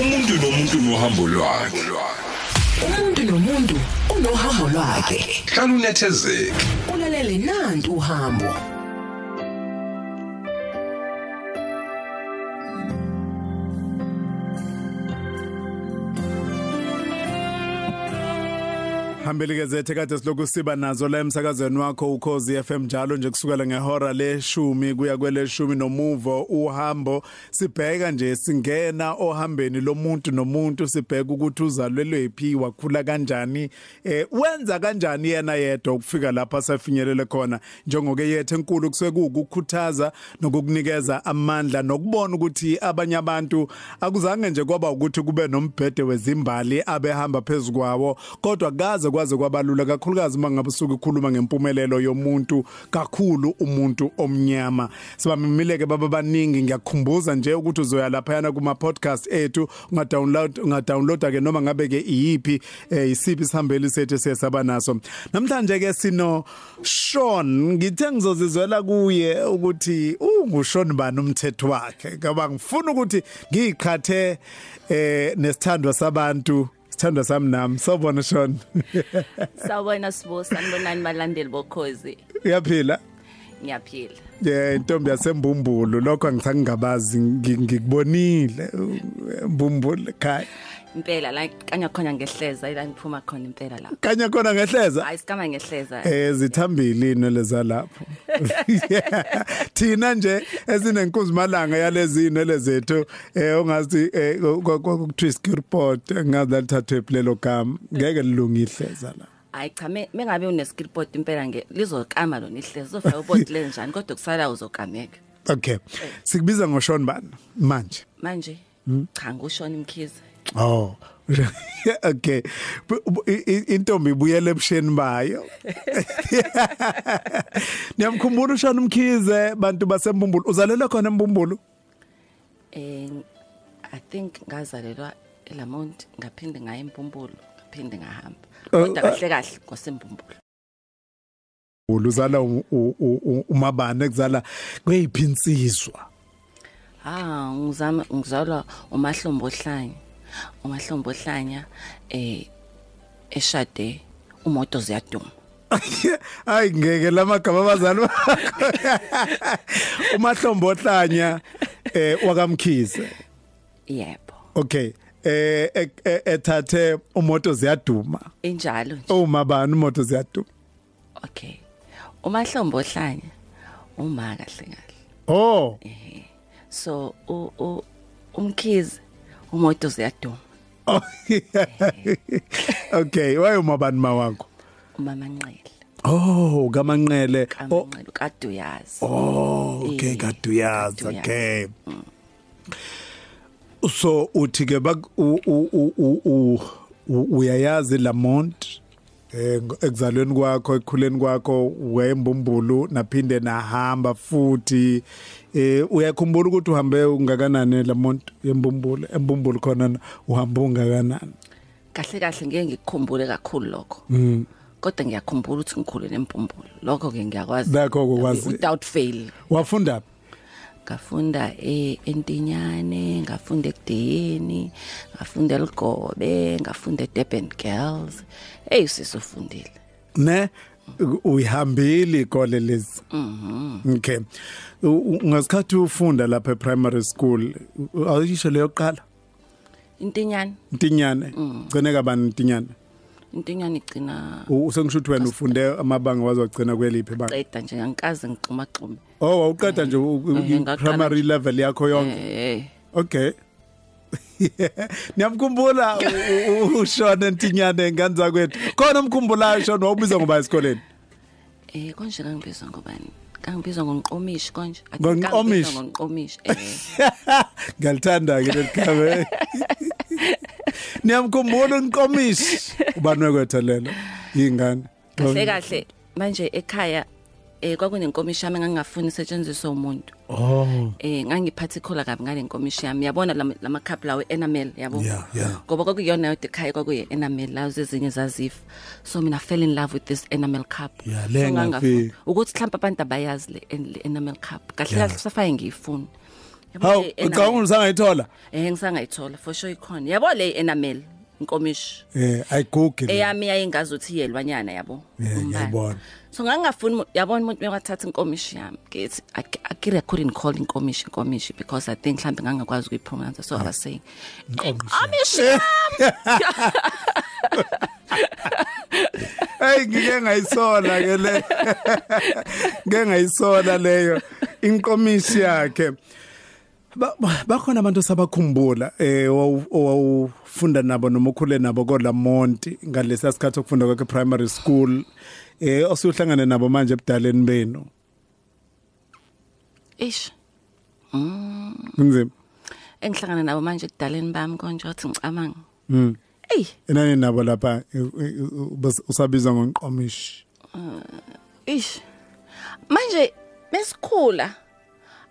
umuntu nomuntu nohambo lwakhe. Umuntu nomuntu unohambo lwakhe. Hlala unethezeke. Ulalele nantu uhambo. Hambeli gazethe kade siloku siba nazo la emsakazweni wakho ukhozi FM njalo nje kusukela ngehora leshumi kuya kweleshumi nomuvo uhambo. Sibheka nje singena ohambeni lomuntu nomuntu sibheka ukuthi uzalwelwe phi wakhula kanjani eh wenza kanjani yena yedwa ukufika lapha safinyelele khona? Njengoke yethe enkulu kusuke ukukhuthaza nokukunikeza amandla nokubona ukuthi abanye abantu akuzange nje kwaba ukuthi kube nombhede wezimbali abehamba phezukwawo kodwa kaze kwaze kwabalula kakhulukazi uma ngabe usuku ukhuluma ngempumelelo yomuntu kakhulu umuntu omnyama. Sibamimileke baba baningi ngiyakukhumbuza nje ukuthi uzoya lapha yana kuma podcast ethu. Unga download unga download ke noma ngabe ke iyipi eh, isiphi sihambeli sethu siyasaba naso. Namhlanje ke sino Sean ngithe ngizozizwela kuye ukuthi unguSean bani umthetho wakhe? Ngoba ngifuna ukuthi ngiqhathe eh nesithandwa sabantu. Sithandwa sami nami. Sawubona Sean. Sawubona sibo sanibonani balandeli bokhozi. uyaphila Ngiyaphila. yeah intombi yasembumbulu. Lokho angisangabazi ngikubonile. Mbumbulu kai Impela la kanya khona ngehleza ila ngiphuma khona impela la. kanya khona ngehleza Hayi sikama ngehleza. eh zithambile inwele zalapho thina nje esinenkunzi malanga yalezi inwele zethu eh ongazi kuthiwa skirpot ngazi lithathwe plelo gama ngeke lilungihleza la Hayi cha me mengabe une skill pot impela nge lizokama lona ihlezi zofika ubot lenjani kodwa kusala uzokameka. okay sikubiza ngoshon bani manje Manje cha ngushona imkhize. Oh. okay. Intombi ibuyele ebusheni bayo. Niyamkhumbula ushana umkhize bantu basembumbulu. Uzalelwe khona embumbulu? Eh I think ngazalelwa eLamont ngaphinde ngaya eMpumbulu ngaphinde ngahamba. Oh, Kodwa kahle kahle ngosempumbulu. Uzala u- u- u- umabane kuzala kweyiphi insizwa? Ah, ngizama ngizalwa umahlombo hlanya. Umahlombo hlanya eh eshade umoto ziyaduma. Hayi ngeke lamagama abazali bakho. Umahlombo ohlanya eh wakamkhize. Yebo. Okay. Eh e- e- ethathe umoto ziyaduma. Injalo nje. Uma bani umoto ziyaduma? Okay. Umahlombo hlanya uma kahle kahle. Oh. So u u umkhizi umoto ziyaduma. Oh, okay wayomabani mawakho Umama Nqele. oh kamanqele oh Kamanqele kaDuyazi. oh okay Eh, kaduyazi kaDuyazi. okay so uthi ke bak u- u- u- u- u- u- uyayazi Lamont eh ekuzalweni kwakho ekukhuleni kwakho wembumbulu naphinde nahamba futhi eh uyakhumbula ukuthi uhambe ungakanani Lamont yembumbulu embumbulu khona na, uhambe ungakanani Kahle kahle ngeke ngikukhumbule kakhulu lokho. mm Kodwa ngiyakhumbula ukuthi ngikhule nempumbulu. Lokho ke ngiyakwazi. Nakho kokwazi. Without fail. wafunda ngafunda e entinyane ngafunda ekudeyeni ngafunda eligobe ngafunda eDurban Girls. Hey sisofundile ne? Uyihambile ikole lezi? Mhm. Okay. U- u- ngasikhathi ufunda lapha e-primary school u- awuyisho leyo qala intinyane intinyane gcine kabani intinyane intinyane igcina U- usengisho ukuthi wena ufunde amabanga wazogcina kweliphi ibanga? Qeda nje angikaze ngixuma xuma oh wawuqeda nje u- u- Eh, ngaqala primary nje. level yakho yonke? Eh okay. Niyamkhumbula u- u- ushona intinyane nganza kwethu. Khona umkhumbulayo shona wawubiza ngoba esikoleni? Eh konje kangibizwa ngobani? Kangibizwa ngomqomishi konje. I think Ngomqomishi? kangibizwa ngomqomishi eh. Ngiyalithanda ke lekhame. Niyamkhumbula unqomishi ubani wekwetha lelo ingane. kahle kahle. Manje ekhaya eh kwakunenkomishi yami engangafuni isetshenziswe umuntu. Oh. eh ngangiphathikhola kabi ngale nkomishi yami. Yabona lama lama cup lawo enamel yabo? Yeah, yeah. ngoba kwakuyona yodwa ekhaya kwakuye enamel lawo ezinye zazifa. So mina fell in love with this enamel cup. Yeah, So le ngangafuna ngafika. ukuthi mhlawumbe abantu abayazi le en- le enamel cup. Kahle Yeah. kahle safaye ngiyifuna Yabo hawu le enamel. ucabanga usangayithola eh ngisangayithola for sure ikhona yabo le enamel inkomishi eh ayigugi le. eyami yayingazi ukuthi iyelwanyana yabo Yeah, umbala. ngiyabona. so ngangafuni umu- yabona umuntu mekathatha inkomishi yami ngithi akiri I couldn't call inkomishi inkomishi because i think mhlambe ngangakwazi ukuyipronounce so i was saying inkomishi hey ngike ngayisola ke le ngeke ngayisola leyo inkomishi yakhe Ba- ba- bakhona abantu sabakhumbula eh owawu- owawufunda nabo noma ukhule nabo koLamonti ngalesa sikhathi okufunda kwakhe primary school. Eh osuhlangane nabo manje ebudaleni benu. Ish kunzima engihlangana nabo manje kudaleni bami konje wathi ngicabanga. Mm ey enani nabo lapha eh, eh, bas- usabizwa ngonqomishi ish manje besikhula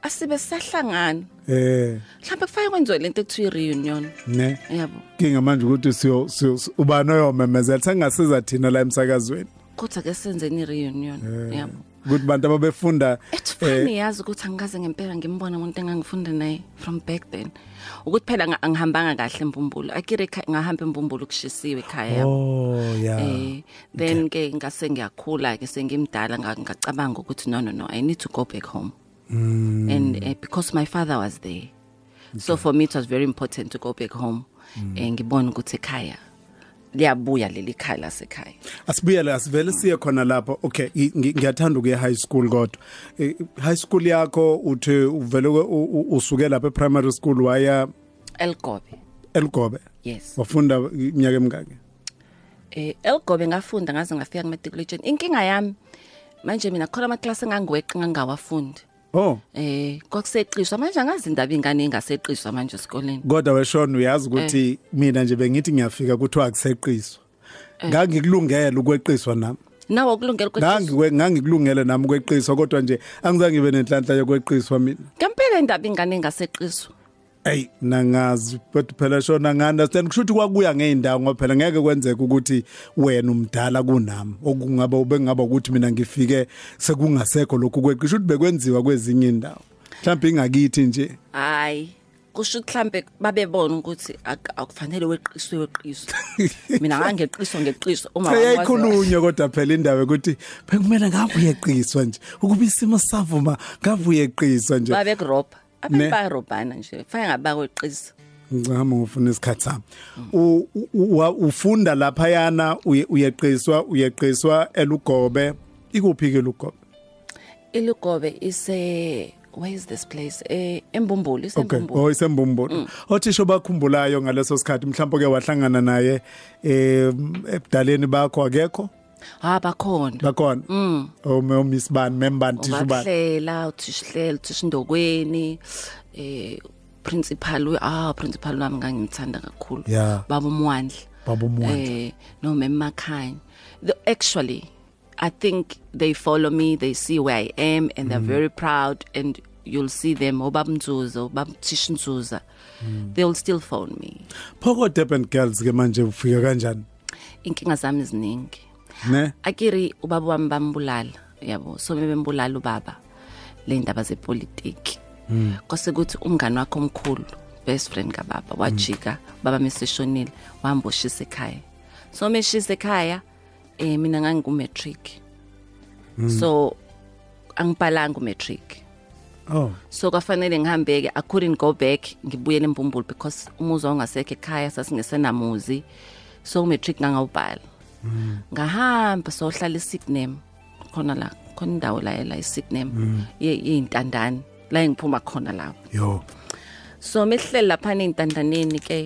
asibe sahlangana eh mhlawumbe kufanele kwenziwe lento ekuthiwa i-reunion. Ne. Yabo kinga manje ukuthi siyo siyo- ubani oyomemezela sengasiza thina la emsakazweni. Kodwa ke senzeni i-reunion yabo. Ukuthi bantu ababefunda It's funny yazi ukuthi angikaze ngempela ngimbona umuntu engangifunda naye from back then. Ukuthi phela nga- angihambanga kahle embumbulu akire ekha- ngahamba embumbulu kushisiwe ekhaya. Yabo oh yeah. Eh then ke ngase ngiyakhula ke sengimdala nga- ngacabanga ukuthi no no no i need to go back home. Mm. and uh, because my father was there. So for me it was very important to go back home Mm. eh ngibona ukuthi ekhaya liyabuya leli khaya lasekhaya. Asibuyele asivele siye khona lapho. Okay i- ngi- ngiyathanda ukuya high school kodwa. Eh, high school yakho uthi uvele u- u- usuke lapha primary school waya elgobe. Elgobe? Yes. Wafunda iminyaka emingaki eh elgobe ngafunda ngaze ngafika kumatriculation inkinga yami manje mina khona amaklasi engangiweqi ngangawafundi oh. Eh kwakuseqiswa manje angazi indaba ingane engaseqiswa manje esikoleni. Kodwa weshona uyazi ukuthi mina nje bengithi ngiyafika kuthiwa akuseqiswa. Ngangikulungela ukweqiswa nami. Nawo kulungela ukuthi ngangiwe ngangikulungele nami ukweqiswa kodwa nje angizange ngibe nenhlanhla yokweqiswa mina. Ngempela indaba ingane engaseqiswa. Ey nangazi but phela shona nga understand? Kusho ukuthi kwakuya ngeindawo ngoba phela ngeke kwenzeka ukuthi wena umdala kunami okungaba ubengaba ukuthi mina ngifike sekungasekho lokhu kweqisho ukuthi bekwenziwa kwezinye indawo mhlawumbe ingakithi nje. Hayi kusho ukuthi mhlambe babebona ukuthi ak- akufanele weqiswe weqiswe. Mina ngangeqiswa ngeqiswa uma wakwazi- seyayikhulunywa kodwa phela indawo ukuthi bekumele ngabuye eqiswa nje. Ukuba isimo savuma ngabuye eqiswa nje. Babekurobha Ne. Abantu bayarobhana nje fanele ngabakweqisa ngicama ngifuna isikhathi sami. Ufunda lapha yana uyeqiswa uyeqiswa elugobe. Ikuphi ke lugobe ilugobe ise where is this place? Eh embumbulu okay. Isembumbulu oh isembumbulo othisho bakhumbulayo ngaleso sikhathi mhlawumbe ke wahlangana naye eh ebudaleni bakho akekho? Ha bakhona. Bakhona. Mm. oh me miss ban member thisho ban ubahlela uthishihlela uthishindokweni eh principal ah principal wami ngangimthanda kakhulu. Yeah. baba umwandla Baba Umwandla. eh no memakhanya the actually i think they follow me they see where i am and they're very proud and you'll see them obaba mzuza obaba thishinzuza they'll still phone me. Phoko Durban girls ke manje ufika kanjani? Inkinga zami ziningi. Ne? Akiri ubaba wami bambulala yabo so bembulala ubaba le ndaba zepolitiki. Kwase kuthi umngane wakhe omkhulu best friend kababa wajika baba meseshonile wamboshisa ekhaya. So meshisa ekhaya eh mina ngangiku matric so angibhalanga umatric. Oh. So kwafanele ngihambeke i couldn't go back ngibuyele embumbulu because umuzi ongasekho ekhaya sasingesenamuzi. So umatric ngangawubhala. Ngahamba sohlala isigname khona la khona indawo la la isigname yeyintandane la engiphuma khona lapho. Yo. So mehlele lapha eintandaneni ke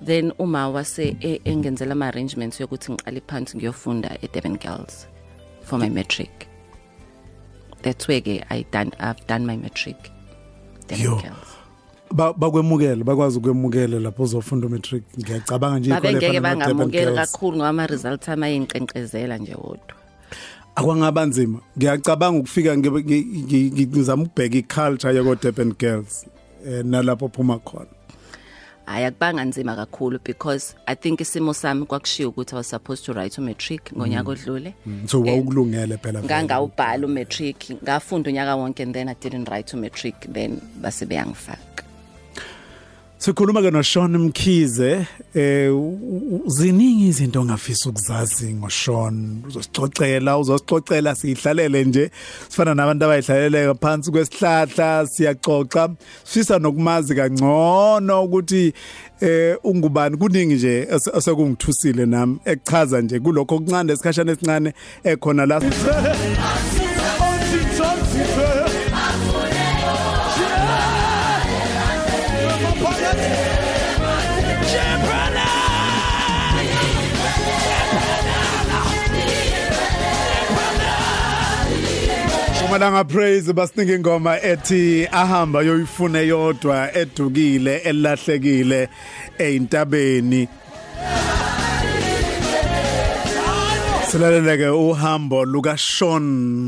then uma wase e- engenzela ama arrangements yokuthi ngiqale phansi ngiyofunda e Durban Girls for my matric. That's where ke i done i've done my matric Durban. Girls. Ba- bakwemukela bakwazi ukwemukela lapho uzofunda matric ngiyacabanga nje babe ngeke efana no Durban bangamukeli Girls. kakhulu ngoba ama results ama yinqenqezela nje wodwa. Akwangaba nzima. Ngiyacabanga ukufika ngibe- ngi- ngi- ngizama ukubheka iculture yako Durban girls eh nalapho phuma khona. Hayi akubanga nzima kakhulu because i think isimo sami kwakushiya ukuthi i was supposed to write umatric ngonyaka odlule. So wawukulungele phela vele. ngangawubhala umatric ngafunda unyaka wonke and then i didn't write umatric then base beyangifaka. Sikhuluma ke no Sean Mkhize eh ziningi izinto ongafisa ukuzazi ngoSean. Uzosicocela uzosicocela sihlalele nje. Sifana nabantu abayihlalele phansi kwesihlahla siyaxoxa sifisa nokumazi kangcono ukuthi eh ungubani? Kuningi nje osekungithusile nami. Ekuchaza nje kulokho okuncane esikhashana esincane ekhona la. Umalanga praise basinika ingoma ethi ahamba yoyifune yodwa edukile elahlekile eintabeni Silaleleke uhambo luka Sean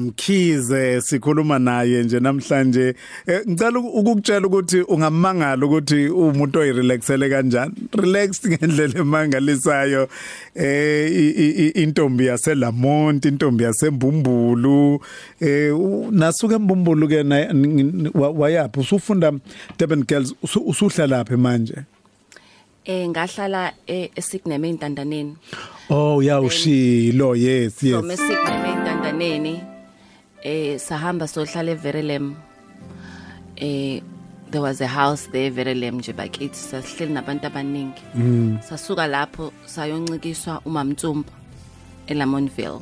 Mkhize sikhuluma naye nje namhlanje. Eh, ngicela uku- ukukutshela ukuthi ungamangala ukuthi umuntu oyirelaxele kanjani? Relax ngendlela emangalisayo. Eh intombi yaseLamont intombi yasembumbulu. Eh nasuke embumbulu ke na- n- n- wa- wayaphi? Usufunda Durban Girls usu- usuhlala laphi manje? Eh ngahlala eh, eSigneme entandaneni. Oh ya ushilo yes yes. from eSigneme entandaneni eh sahamba sohlala eVerelem eh there was a house there Verelem nje bakithi sasihleli nabantu abaningi. Sasuka lapho sayoncikiswa uMamtsumba eLamontville.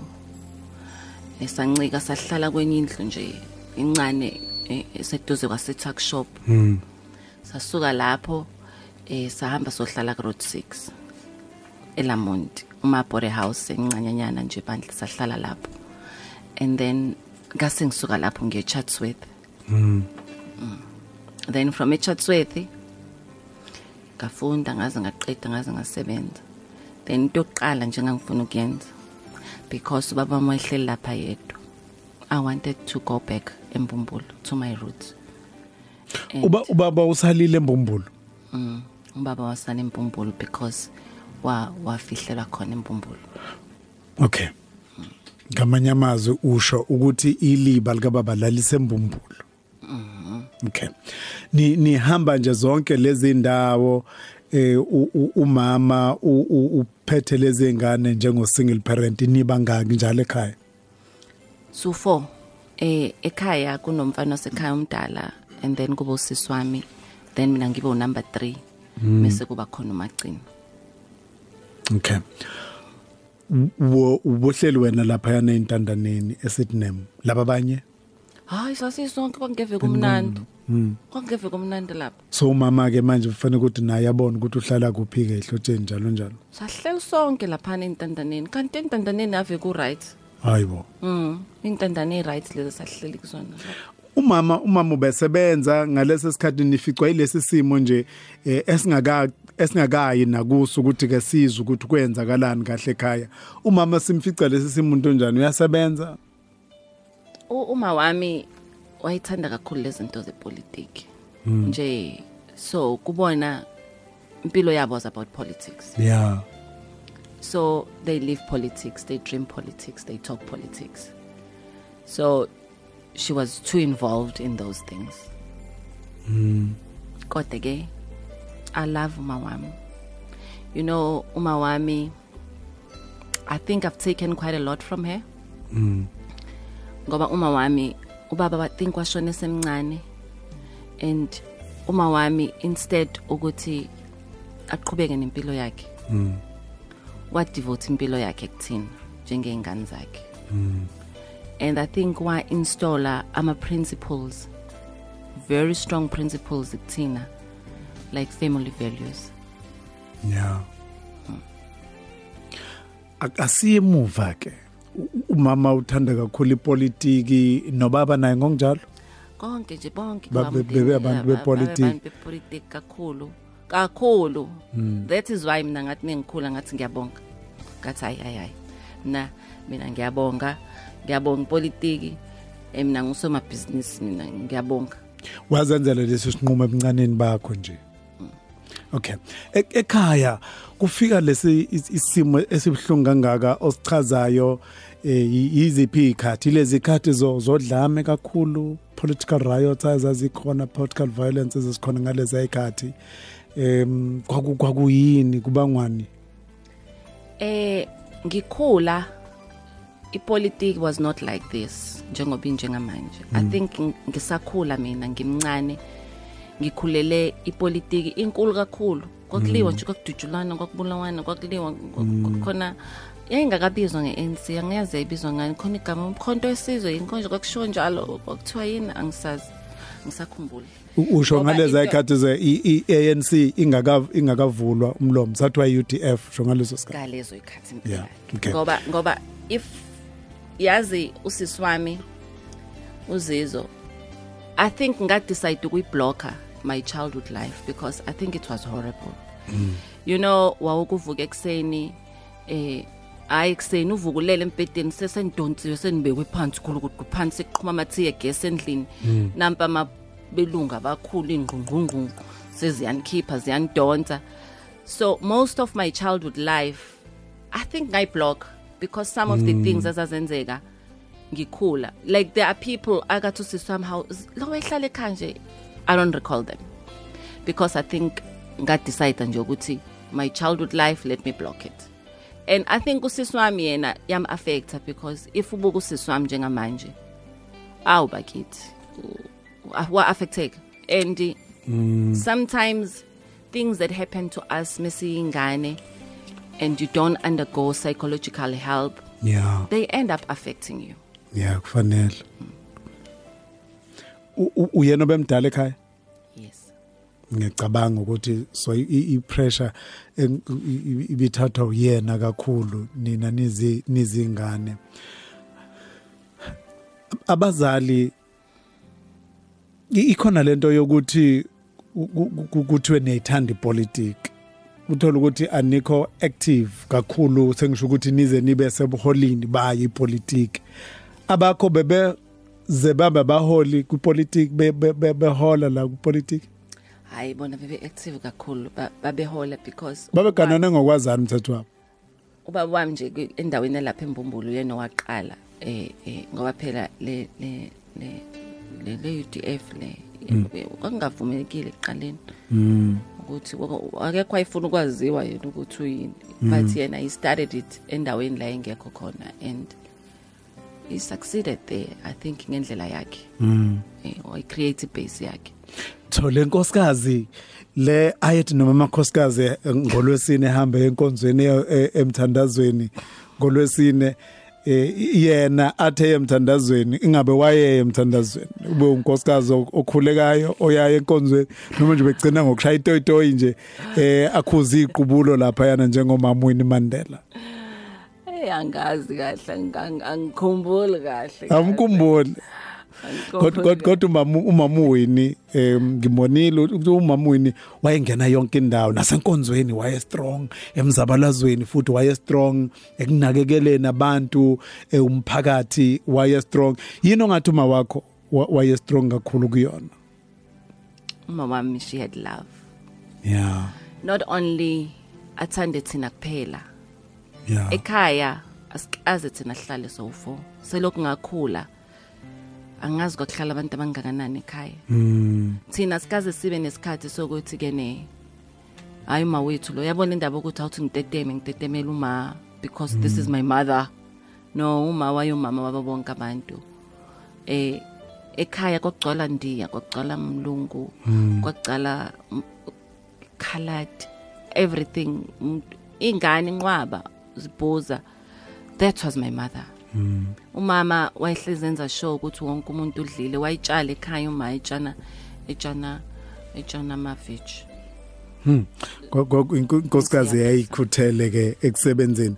Esancika sahlala kwenye indlu nje incane eh, eseduze kwase tuck shop sasuka lapho eh sahamba sohlala ku road 6 eLamont umabore house encanyanyana nje bandle sahlala lapho. And then ngase ngisuka lapho ngiye Chatsworth mm. then from eChatsworth ngafunda ngaze ngaqeda ngaze ngasebenza. Then into yokuqala nje engangifuna ukuyenza because ubaba wami wayehleli lapha yedwa. I wanted to go back embumbulu to my roots. And- uba ubaba usalile embumbulu? Mm, ubaba wasana empumbulu because wa wafihlelwa khona empumbulu Okay. Ngamanye amazwi usho ukuthi iliba likababa lalisembumbulu. Okay. Ni nihamba nje zonke lezi ndawo eh u- u- umama u- u- uphethe lezi ngane njengo single parent niba ngaki njalo ekhaya. so four eh ekhaya kunomfana osekhaya umdala and then kuba usisi wami then mina ngibe unumber 3 bese kuba khona umagcini. Okay. Wo ubohleli wena lapha yana entandaneni eSydney. Laba abanye hayi sasisonke kwangeve kumnandi. Kwangeve kumnandi lapha. So umama ke manje kufanele ukuthi naye yabona ukuthi uhlala kuphi ke ehlotsheni njalo njalo. sahleli sonke lapha entandaneni kanti entandaneni ave ku right Hayibo. mm. Intandane right lezi sahleli kuzona umama umama ubesebenza ngalesi sikhathi nificwa ilesi simo nje eh, esingaka esingakayi nakuso ukuthi ke sizwe ukuthi kwenzakalani kahle ekhaya. Umama simfica lesi simo umuntu onjani uyasebenza? Uma wami wayithanda kakhulu lezi zinto zepolitiki. Nje so kubona impilo yabo was about politics. Yeah so they live politics they dream politics they talk politics. So she was too involved in those things. Kodwa ke i love uma wami you know uma wami i think i've taken quite a lot from her. Ngoba uma wami ubaba I think washone semncane and uma wami instead ukuthi aqhubeke nempilo yakhe. Wadevote impilo yakhe kuthina njengeingane zakhe. And i think wa installer ama principles very strong principles kuthina like family values. Yeah. Akasiye emuva ke umama uthanda kakhulu ipolitiki nobaba naye ngokunjalo konke nje bonke bebe abantu bepolitiki. kakhulu kakhulu. That is why mina ngathi nengikhula ngathi ngiyabonga. Ngathi hayi hayi mina mina ngiyabonga. Ngiyabonga ipolitiki eh, mina ngusomabhizinisi mina ngiyabonga. Wazenzela lesi sinqumo ebuncaneni bakho nje? Okay. E- Ekhaya kufika lesi is- isimo esibhlungu kangaka osichazayo eh yi- yiziphi ikhathi lezi ikhathi zo zodlame kakhulu political riots azazikhona political violence ezikhona ngalezi ikhathi em kwaku kwakuyini kubangwani? Eh ngikhula ipolitiki was not like this njengoba injengamanje i think ng- ngisakhula mina ngimncane ngikhulele ipolitiki inkulu kakhulu. Kwakuliwa nje kwakudujulwana kwakubulawana kwakuliwa kwaku- khona yayingakabizwa nge-ANC angiyazi yayibizwa ngani. Khona igama umkhonto wesizwe yinkonje kwakushiwo njalo kwakuthiwa yini? Angisazi ngisakhumbula. Usho into- ikhathi ze i- i- ANC ingaka ingakavulwa umlomo sathiwa UDF usho ngaleso sikhathi. Ngalezo ikhathi ngoba ngoba if yazi usisi wami uzizo i think ngadecide ukuyiblocker my childhood life because i think it was horrible. Mm. you know wawukuvuka ekuseni eh hayi ekuseni uvukulele empedeni sesendontsiwe senibekwe phansi khulu ukuthi phansi seqhuma amathiye gas endlini. Nampa amabelunga abakhulu ingqungqungqu seziyanikhipha ziyanidonsa so most of my childhood life i think ngayiblock because some of the things ezazenzeka ngikhula. Like there are people akathi usisi wami how lo ehlala ekhaya nje i don't recall them. Because i think ngadecide nje ukuthi my childhood life let me block it. And i think usisi wami yena yam affecta because if ubuka usisi wami njengamanje awu bakithi wa affecteka and sometimes things that happen to us mesiyingane and you don't undergo psychological help yeah. they end up affecting you. Yeah kufanele. U- u- uyena obemdala ekhaya? Yes. Ngiyacabanga ukuthi so i- i i- pressure en- i- i- ibithathwa uyena kakhulu nina nizi nizingane. Abazali i- ikhona lento yokuthi kuthiwe niyayithanda ipolitiki. Uthola ukuthi anikho active kakhulu sengisho ukuthi nize nibe sebuholini baye ipolitiki. Abakho bebe ze babe baholi kwipolitiki be- be- be- behola la kwipolitiki? Hayi bona bebe active kakhulu ba- babehola because babeganane ngokwazana umthetho wabo. Ubaba wami nje kwi- endaweni lapha embumbulu yena waqala eh eh ngoba phela le le le le le UDF le kwakungavumelekile ekuqaleni. Ukuthi wako- akekho ayifuna ukwaziwa yena ukuthi uyini but yena he started it endaweni la engekho khona and he succeeded there i think ngendlela yakhe. Eh or create base yakhe. Thole nkosikazi le ayethi noma amakhosikazi eh, ngolwesine ehambe enkonzweni eya- e- emthandazweni ngolwesine eh, yena athe emthandazweni ingabe waye emthandazweni? Ube unkosikazi ok- okhulekayo oyaye enkonzweni noma nje begcina ngokushaya itoyitoyi nje eh akhuza iqubulo lapha yana njengomama Winnie Mandela. Hey angazi kahle ang- angikhumbuli kahle amkhumbule Angikhumbuli kodwa kodwa umama umama Winnie em ngimonile ukuthi umama Winnie wayengena yonke indawo nasenkonzweni waye strong emzabalazweni futhi waye strong ekunakekeleni abantu eh, umphakathi waye strong yini ongathi uma wakho wa- waye strong kakhulu kuyona? Umama wami she had love. Yeah not only athande thina kuphela yeah ekhaya asikaze thina sihlale sowu4 selokhu ngakhula. Angazi kwakuhlala abantu abangakanani ekhaya. Mm thina sikaze sibe nesikhathi sokuthi ke ne hayi uma wethu lo yabona indaba ukuthi awuthi ngiteteme ngitetemela uma because this is my mother. No uma wayo mama wabo bonke abantu. Eh ekhaya kwagcwala ndiya kwagcwala mlungu kwagcwala m- colored everything umuntu- ingane inqwaba zibhuza that was my mother. Umama wayehlezi enza sure ukuthi wonke umuntu udlile wayitshala ekhaya uma etshana etshana etshana amaveji Kwa- kwa- inko- inkosikazi yayikhuthele ke ekusebenzeni.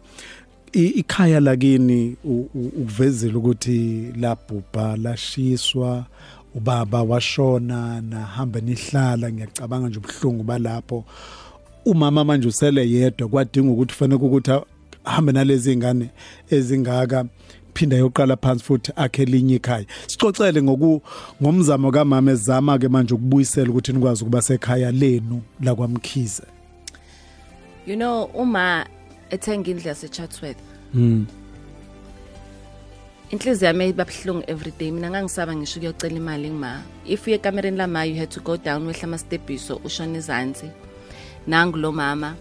I- ikhaya lakini u- u- ukuvezela ukuthi labhubha lashiswa ubaba washona nahamba nihlala ngiyacabanga nje ubuhlungu balapho. Umama manje usele yedwa kwadinga ukuthi fanele ukuthi ahambe nalezi ngane ezingaka phinda yoqala phansi futhi akhe elinye ikhaya. Sixoxele ngoku ngomzamo kamama ezama ke manje ukubuyisela ukuthi nikwazi ukuba sekhaya lenu la kwaMkhize. You know uma ethenga indlu yaseChatsworth mm inhliziyo yami ibabhlungu every day. Mina ngangisaba ngisho ukuyocela imali ngima. If uye ekamereni lama you had to go down wehla amastebhiso ushona izansi. Nangu lo mama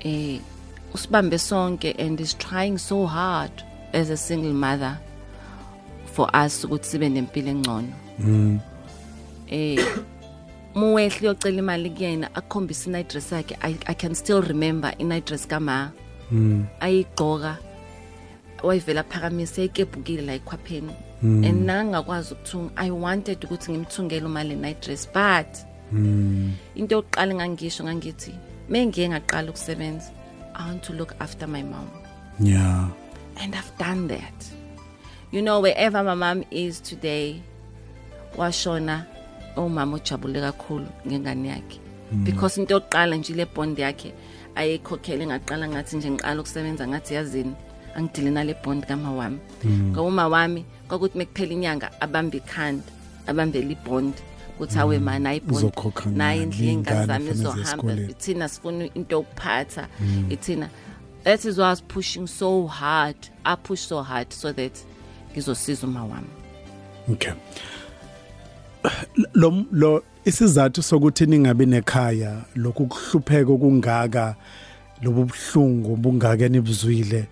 eh usibambe sonke and is trying so hard as a single mother for us ukuthi sibe nempilo engcono. Mm. Eh muwehle uyocela imali kuyena akhombisa inaddress yakhe. I, can still remember inaddress kama. Mm. Ayigqoka wayivela phakamise ikebhukile la ekhwapheni and nangakwazi ukuthunga i wanted ukuthi ngimthungele uma le night dress but mm. into yokuqala ngangisho ngangithi mengiye ngaqala ukusebenza. I want to look after my mom. Yeah. And i've done that. You know wherever my mom is today washona umama ujabule kakhulu ngengane yakhe. Because into yokuqala nje le bond yakhe ayikhokhele ngaqala ngathi nje ngiqala ukusebenza ngathi yazini angidile nale bond kama wami. Ngoba uma wami kwakuthi mekuphela inyanga abambe ikhanda abambele ibond. Kuthi awe ibond Uzokhokha naye ngani, indlu iy'ngane zami izohamba. ithina sifuna into yokuphatha. Ithina that is why I was pushing so hard. I push so hard so that ngizosiza uma wami. Okay. Lo lo isizathu sokuthi ningabi nekhaya lokhu kuhlupheka okungaka lobu buhlungu bungaka nibuzwile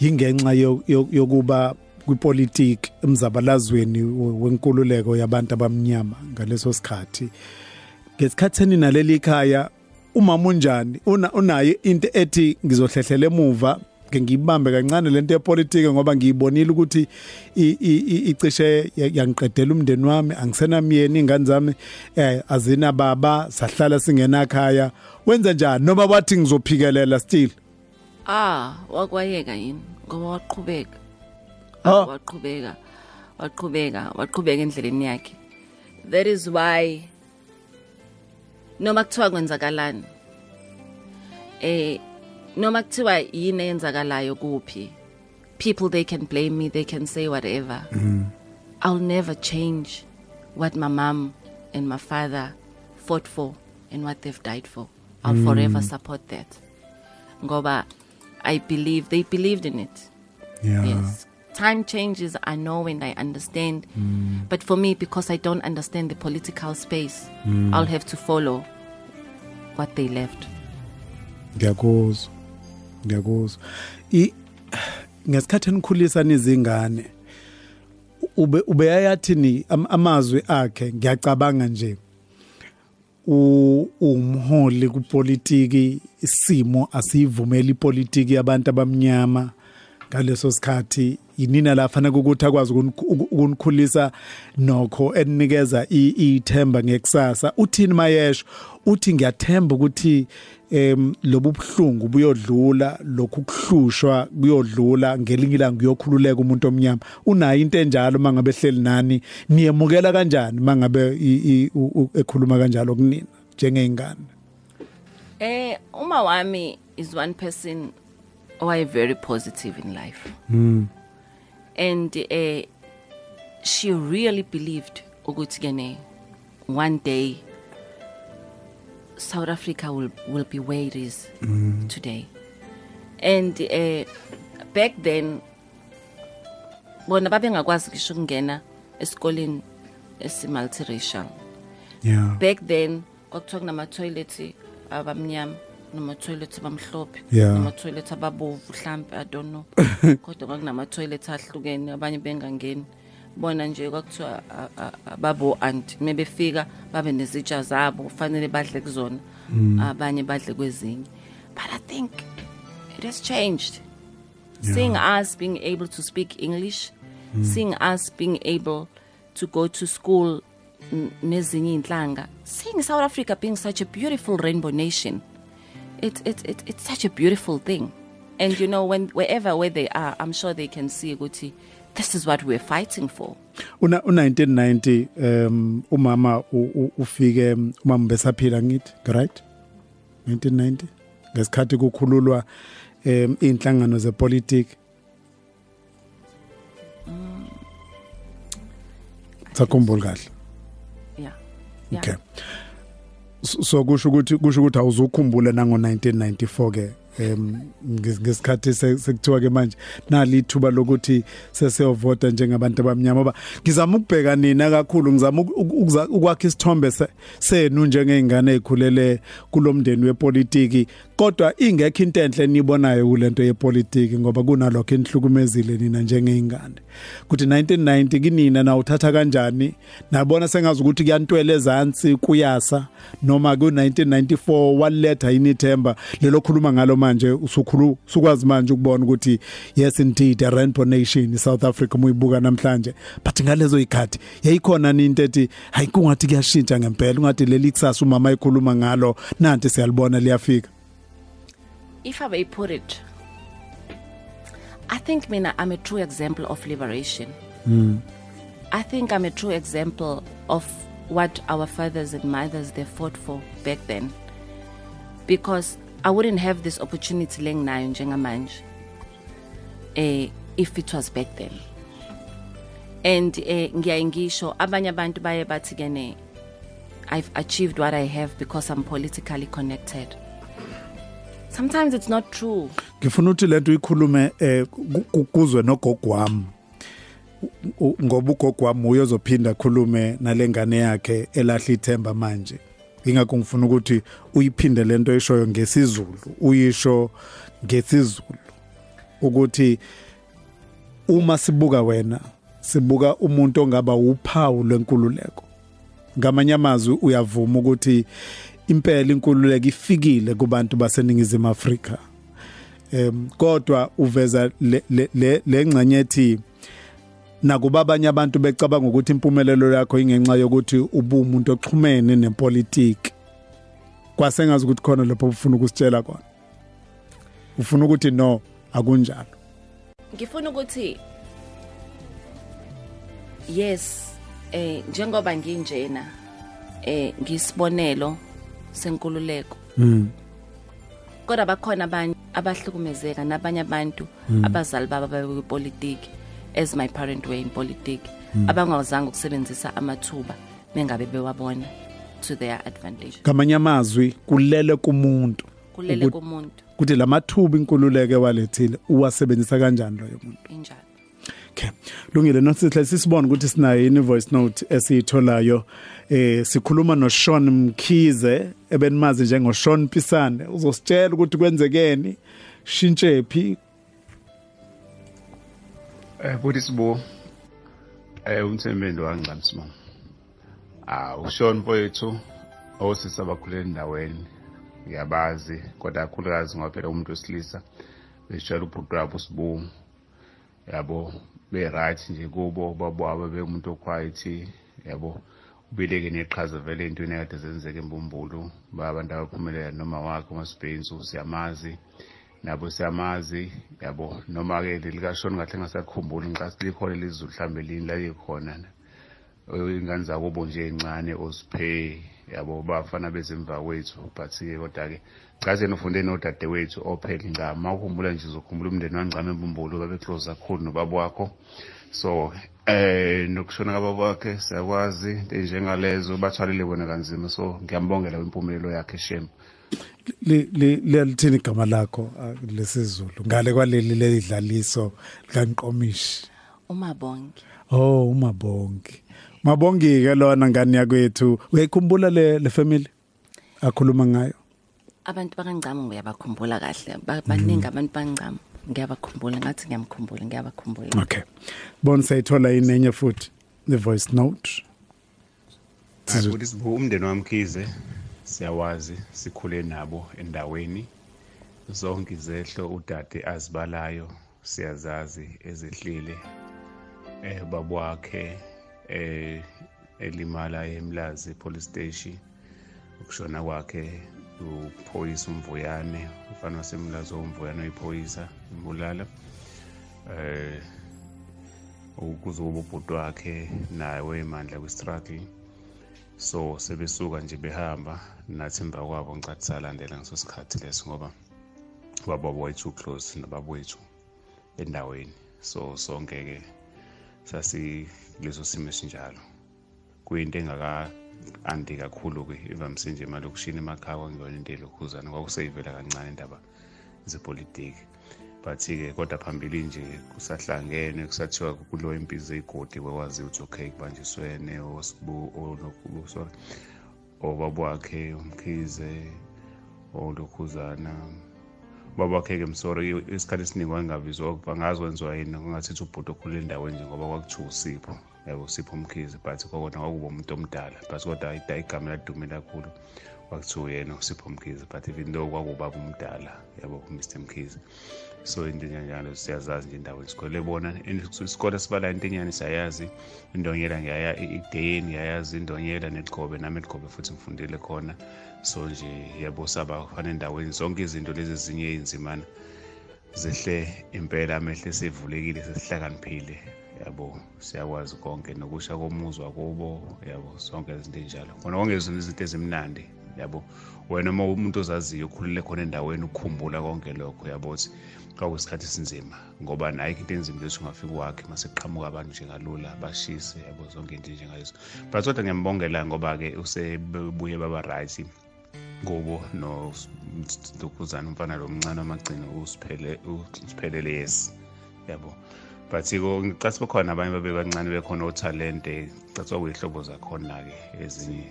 yingenxa yo- yo- yokuba kwipolitiki emzabalazweni we- wenkululeko yabantu abamnyama ngaleso sikhathi. Ngesikhathi ninaleli ikhaya umama unjani? Una unayo into ethi ngizohlehlela emuva? Ke ngibambe kancane lento yepolitiki ngoba ngiyibonile ukuthi i- i- i- icishe ya- yangiqedela umndeni wami angisenamyeni ingane zami eh azina baba sahlala singenakhaya. Wenza njani? Noma wathi ngizophikelela still? Ah wakwayeka yini? Ngoba waqhubeka. Ah. Waqhubeka waqhubeka waqhubeka endleleni yakhe. That is why noma kuthiwa kwenzakalani eh noma kuthiwa yini eyenzakalayo kuphi people they can blame me they can say whatever. I'll never change what my mom and my father fought for and what they've died for. I'll forever support that. Ngoba i believe they believed in it. Yeah. Yes. Time changes, I know and I understand. But for me, because I don't understand the political space, I'll have to follow what they left. ngiyakuzwa. Ngiyakuzwa. I ngesikhathi enikhulisa nizingane ube ubeyayathini am- amazwi akhe ngiyacabanga nje u umholi kupolitiki isimo asivumela ipolitiki yabantu abamnyama. Ngaleso sikhathi yinina la fanele ukuthi akwazi ukunikhulisa nokho eninikeza ithemba ngekusasa. Uthini mayesho uthi ngiyathemba ukuthi em lobu buhlungu buyodlula lokhu kuhlushwa kuyodlula ngelinye ilanga kuyokhululeka umuntu omnyama. Unayo into enjalo mangabe hleli nani? Niyemukela kanjani mangabe ekhuluma kanjalo kunina njengeingane Eh, Uma Wami is one person I very positive in life. And uh, she really believed ukuthi kene one day South Africa will will be where it is today. And uh, back then bona babengakwazi kisho ukungena esikoleni esimultiracial. yeah back then kwakuthiwa kunama-toilet abamnyama nama-toilet abamhlophe. Yeah. nama-toilet ababovu mhlampe i don't know. Kodwa kwakunama-toilet ahlukene abanye bengangeni. Bona nje kwakuthiwa a- a- ababo-anti uma befika babe nezitsha zabo kufanele badle kuzona. Abanye badle kwezinye. But i think it has changed. Seeing us being able to speak english seeing us being able to go to school nezinye inhlanga seeing south africa being such a beautiful rainbow nation it, it, it, it's such a beautiful thing. And you know when wherever where they are i'm sure they can see ukuthi this is what we're fighting for. Una u1990 um umama ufike um, umama besaphila ngithi right? 1990 ngesikhathi kukhululwa um inhlangano zepolitiki. Sakhumbula kahle. Yeah. Yeah okay. So so kusho ukuthi kusho ukuthi awuzukhumbula nango 1994 ke em ngis- ngesikhathi se- sekuthiwa ke manje nali ithuba lokuthi sesiyovota njengabantu abamnyama ngoba ngizama ukubheka nina kakhulu ngizama uku- uku- ukuza- ukwakha isithombe se- senu njengeingane ezikhulele kulomndeni wepolitiki kodwa ingekho into enhle nibonayo kulento yepolitiki ngoba kunalokho enihlukumezile nina njengeingane kuthi 1990 kinina na uthatha kanjani? Nabona sengazi ukuthi kuyantwele ezantsi kuyasa. Noma ku 1994 waletha inithemba lelo khuluma ngalo manje usukhulu sukwazi manje ukubona ukuthi yes indeed a rainbow nation iSouth Africa muyibuka namhlanje. But ngalezo ikhathi yayikhona into ethi hayi kungathi kuyashintsha ngempela. Ungathi leli kusasa umama ekhuluma ngalo nanti siyalibona liyafika. If I may put it, I think mina I'm a true example of liberation. I think I'm a true example of what our fathers and mothers they fought for back then. Because I wouldn't have this opportunity leng nayo njengamanje. Eh if it was back then. And eh ngiyaye ngisho abanye abantu baye bathi kene I've achieved what I have because I'm politically connected. Sometimes it's not true. ngifuna ukuthi lento uyikhulume eh ku- ku- kuzwe nogogo wami. U- u- ngoba ugogo wami uyozophinda khulume nalengane yakhe elahla ithemba manje. Ingakho ngifuna ukuthi uyiphinde lento eshoyo ngesizulu uyisho ngesizulu. Ukuthi uma sibuka wena sibuka umuntu ongaba uphawu lwenkululeko. Ngamanye amazwi uyavuma ukuthi impela inkululeko ifikile kubantu baseningizimu Afrika. Em kodwa uveza le le- le lengxenye ethi nakuba abanye abantu becabanga ukuthi impumelelo yakho ingenxa yokuthi ubumuntu oxhumene nepolitiki kwasengazi ukuthi khona lapho ufuna ukusitshela khona. Ufuna ukuthi no akunjalo. Ngifuna ukuthi yes eh njengoba nginjena eh ngisibonelo senkululeko. Kodwa bakhona abanye abahlukumezeka nabanye abantu abazali baba babepolitiki as my parent were in politics abangazange ukusebenzisa amathuba mengabe bewabona to their advantage. Ngamanye amazwi kulele kumuntu. Kulele Ukuthi- kumuntu. Ukuthi lamathuba inkululeko ewalethile uwasebenzisa kanjani loyo muntu? Injalo. Okay. Lungile nosihle sisibone ukuthi sinayo ini voice note esiyitholayo. Eh sikhuluma no Sean Mkhize ebenimazi njengo Sean Pisane uzositshela ukuthi kwenzekeni shintshe phi Eh futhi sibo eh umthembeni wangcamsima. Ah uShon mfowethu osisa bakhulele endaweni ngiyabazi kodwa kakhulukazi ngoba phela umuntu wesilisa beshela ubhuti wabo sibu yabo be right nje kubo babwaba bemuntu oquiet yabo? Ubeleke neqhaza vele entweni ekade zenzeka embumbulu babantu abaphumelela noma wakhe umasibhenzu siyamazi. Nabo siyamazi yabo? Noma ke lelikashoni ngahle ngasakhumbuli ngicasi likhona lizulu mhlambe lini la likhona. Ingane zakubo nje encane osiphe yabo? Bafana bezemva kwethu but ke kodwa ke chaze nofunde nodade wethu ophela incama mawukhumbula nje uzokhumbula umndeni wangcama embumbulu babe close kakhulu nobaba wakho. So eh nokushona kababa wakhe siyakwazi into njengalezo bathwalile bona kanzima. So ngiyambongela impumelelo yakhe shem. Li li- liyalithini igama lakho ah, lesizulu? Ngale kwaleli ledlaliso likaNqomishi umabonke oh umabongi. Mabongi ke lona ngani yakwethu? Uyayikhumbula le le family akhuluma ngayo? Abantu bakangcama ngiyabakhumbula kahle. Ba- baningi abantu bangcama ngiyabakhumbula ngathi ngiyamkhumbula ngiyabakhumbula. Okay. Bona sayithola inenye futhi the voice note. Sizwe- futhi sibu umndeni wamkhize siyawazi sikhule nabo endaweni. Zonke izehlo udade azibalayo siyazazi ezehlile eh babwakhe eh elimala emlazi police station. Ukushona kwakhe uphoyisa umvuyane ufana wasemlazi umvuyane oyiphoyisa imbulala eh ukuze kube ubhuti wakhe nawe emandla kwi-struggle. So sebesuka nje behamba nathi emva kwabo ngicathi salandela ngaso sikhathi leso ngoba ubaba wethu close nobaba wethu endaweni. So sonke-ke sasi kuleso simo esinjalo. Kuyinto engaka andi kakhulu-ke ivamise nje emalokishini emakhaya kwangeyona into elokhuzana kwakuseyivela kancane indaba zepolitiki. But-ke kodwa phambili nje kusahlangene kusathiwa kulo impilo zeyigodi kwekwaziwa ukuthi okay kubanjiswene sorry obaba wakhe umkhize olokhuzana ubaba wakhe-ke msori isikhathi esiningi wangingabizwa angazi wenziwa yini? Kungathithi ubhuti okhulule endaweni nje ngoba kwakuthiwa usipho. Yabo usipho umkhize but kokona kwakuba umuntu omdala but kodwa igama ladume kakhulu. Kwakuthiwa uyena usipho mkhize but even though kwakuwubaba umdala yabo mr mkhize. So into enjalo siyazazi nje endaweni sikhole bona isikole sibala into enyani siyayazi. Indonyela ngiyaya ideyeni ngiyayazi indonyela nelikhobe nami elikhobe futhi ngifundile khona. So nje yabo saba fana endaweni. Zonke izinto lezi ezinye ey'nzimana zehle impela amehle sevulekile sesihlakaniphile yabo siyakwazi konke nokusha komuzi wakubo yabo zonke izinto ey'njalo. Khona konke izinto ezimnandi yabo. Wena uma umuntu ozaziyo ukhulule khona endaweni ukukhumbula konke lokho yabo ukuthi kwakuyisikhathi esinzima. Ngoba nayikho into enzima lethi ungafika wakhe mase kuqhamuka abantu njengalula bashise yabo zonke into njengazo but kodwa ngiyambongela ngoba-ke usebuye baba right kubo nodukhuzana umfana lo mncane wamagcino usiphelele yes yabo. But-ko ngicathi bakhona abanye babe bancane bekhona othalente cathi kwakuyihlobo zakhona-ke ezinye.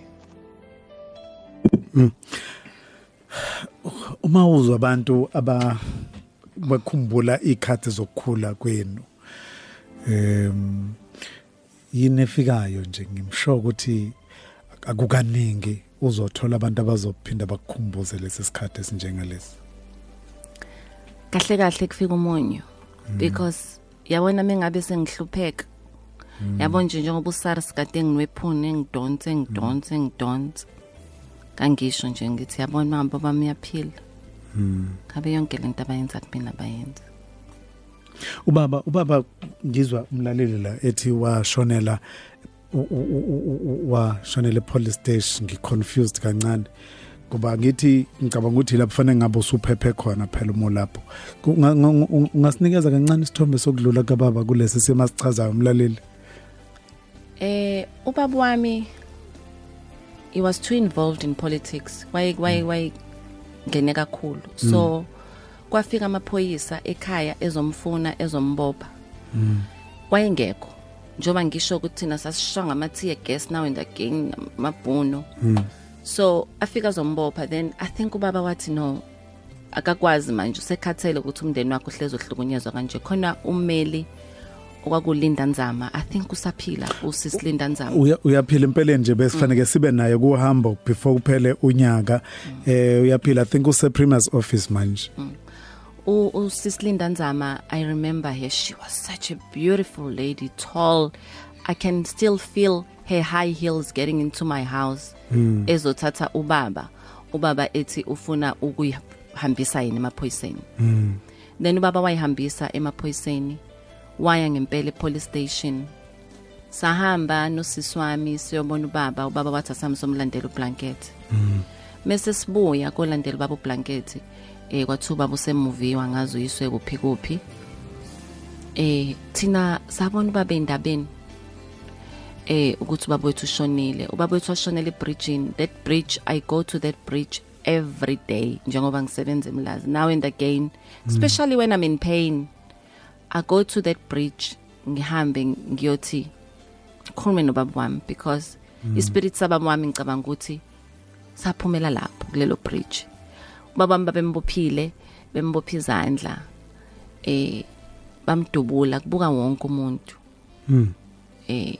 Uma uzwa abantu aba bakhumbula ikhathi zokukhula kwenu em yini efikayo nje? Ngimsho ukuthi akukaningi uzothola abantu abazophinda bakukhumbuze lesi sikhathi esinjengalesi. Kahle kahle kufika umonyo because yabona mengabe sengihlupheka. Yabo nje njengoba uSARS kade nginwephune engidonse engidonse engidonse. Kangisho nje ngithi yabona mama baba uyaphila ngabe yonke lento abayenza kumina bayenza ubaba ubaba ngizwa umlaleli la ethi washonela washonela police station ngiconfused kancane. Ngoba ngithi ngicabanga ukuthi lapho fanele ngabe usuphephe khona phela umo lapho Kunga- nga- unga- ungasinikeza kancane isithombe sokudlula kababa kulesi simo asichazayo umlaleli Eh ubaba wami he was too involved in politics. Why why why ngene kakhulu. So kwafika amaphoyisa ekhaya ezomfuna ezombopha. Wayengekho. Njoba ngisho ukuthi thina sasishonga amathi gas now and again mabhuno. So afika zombopha then I think ubaba wathi no akakwazi manje usekhathele ukuthi umndeni wakhe uhlezi ohlukunyezwa kanje. Khona ummeli okwakulinda nzama i think usaphila usisilinda nzama. Uya- uyaphila empeleni nje besifanele sibe naye kuhambo before kuphele unyaka. Eh uyaphila i think use primus office manje. U- usisilinda nzama i remember her she was such a beautiful lady tall. I can still feel her high heels getting into my house ezothatha ubaba. Ubaba ethi ufuna ukuyihambisa yini emaphoyiseni. Then ubaba wayihambisa emaphoyiseni waya ngempela epolice station. Sahamba nosisi wami siyobona ubaba ubaba wathi asami somlandela ublanket. Mase sibuya kolandela ubaba ublanket eh kwathiwa ubaba usemuviwa ngazo uyiswe kuphi kuphi. Eh thina sabona ubaba endabeni? Eh ukuthi ubaba wethu ushonile. Ubaba wethu washonela ebridgeini. That bridge i go to that bridge every day njengoba ngisebenza emlazi. Now and again especially when i'm in pain i go to that bridge ngihambe ngiyothi khulume nobaba wami because ispirit sababa wami ngicabanga ukuthi saphumela lapho kulelo bridge. Ubaba wami babembophile bembopha izandla eh bamdubula kubuka wonke umuntu. Eh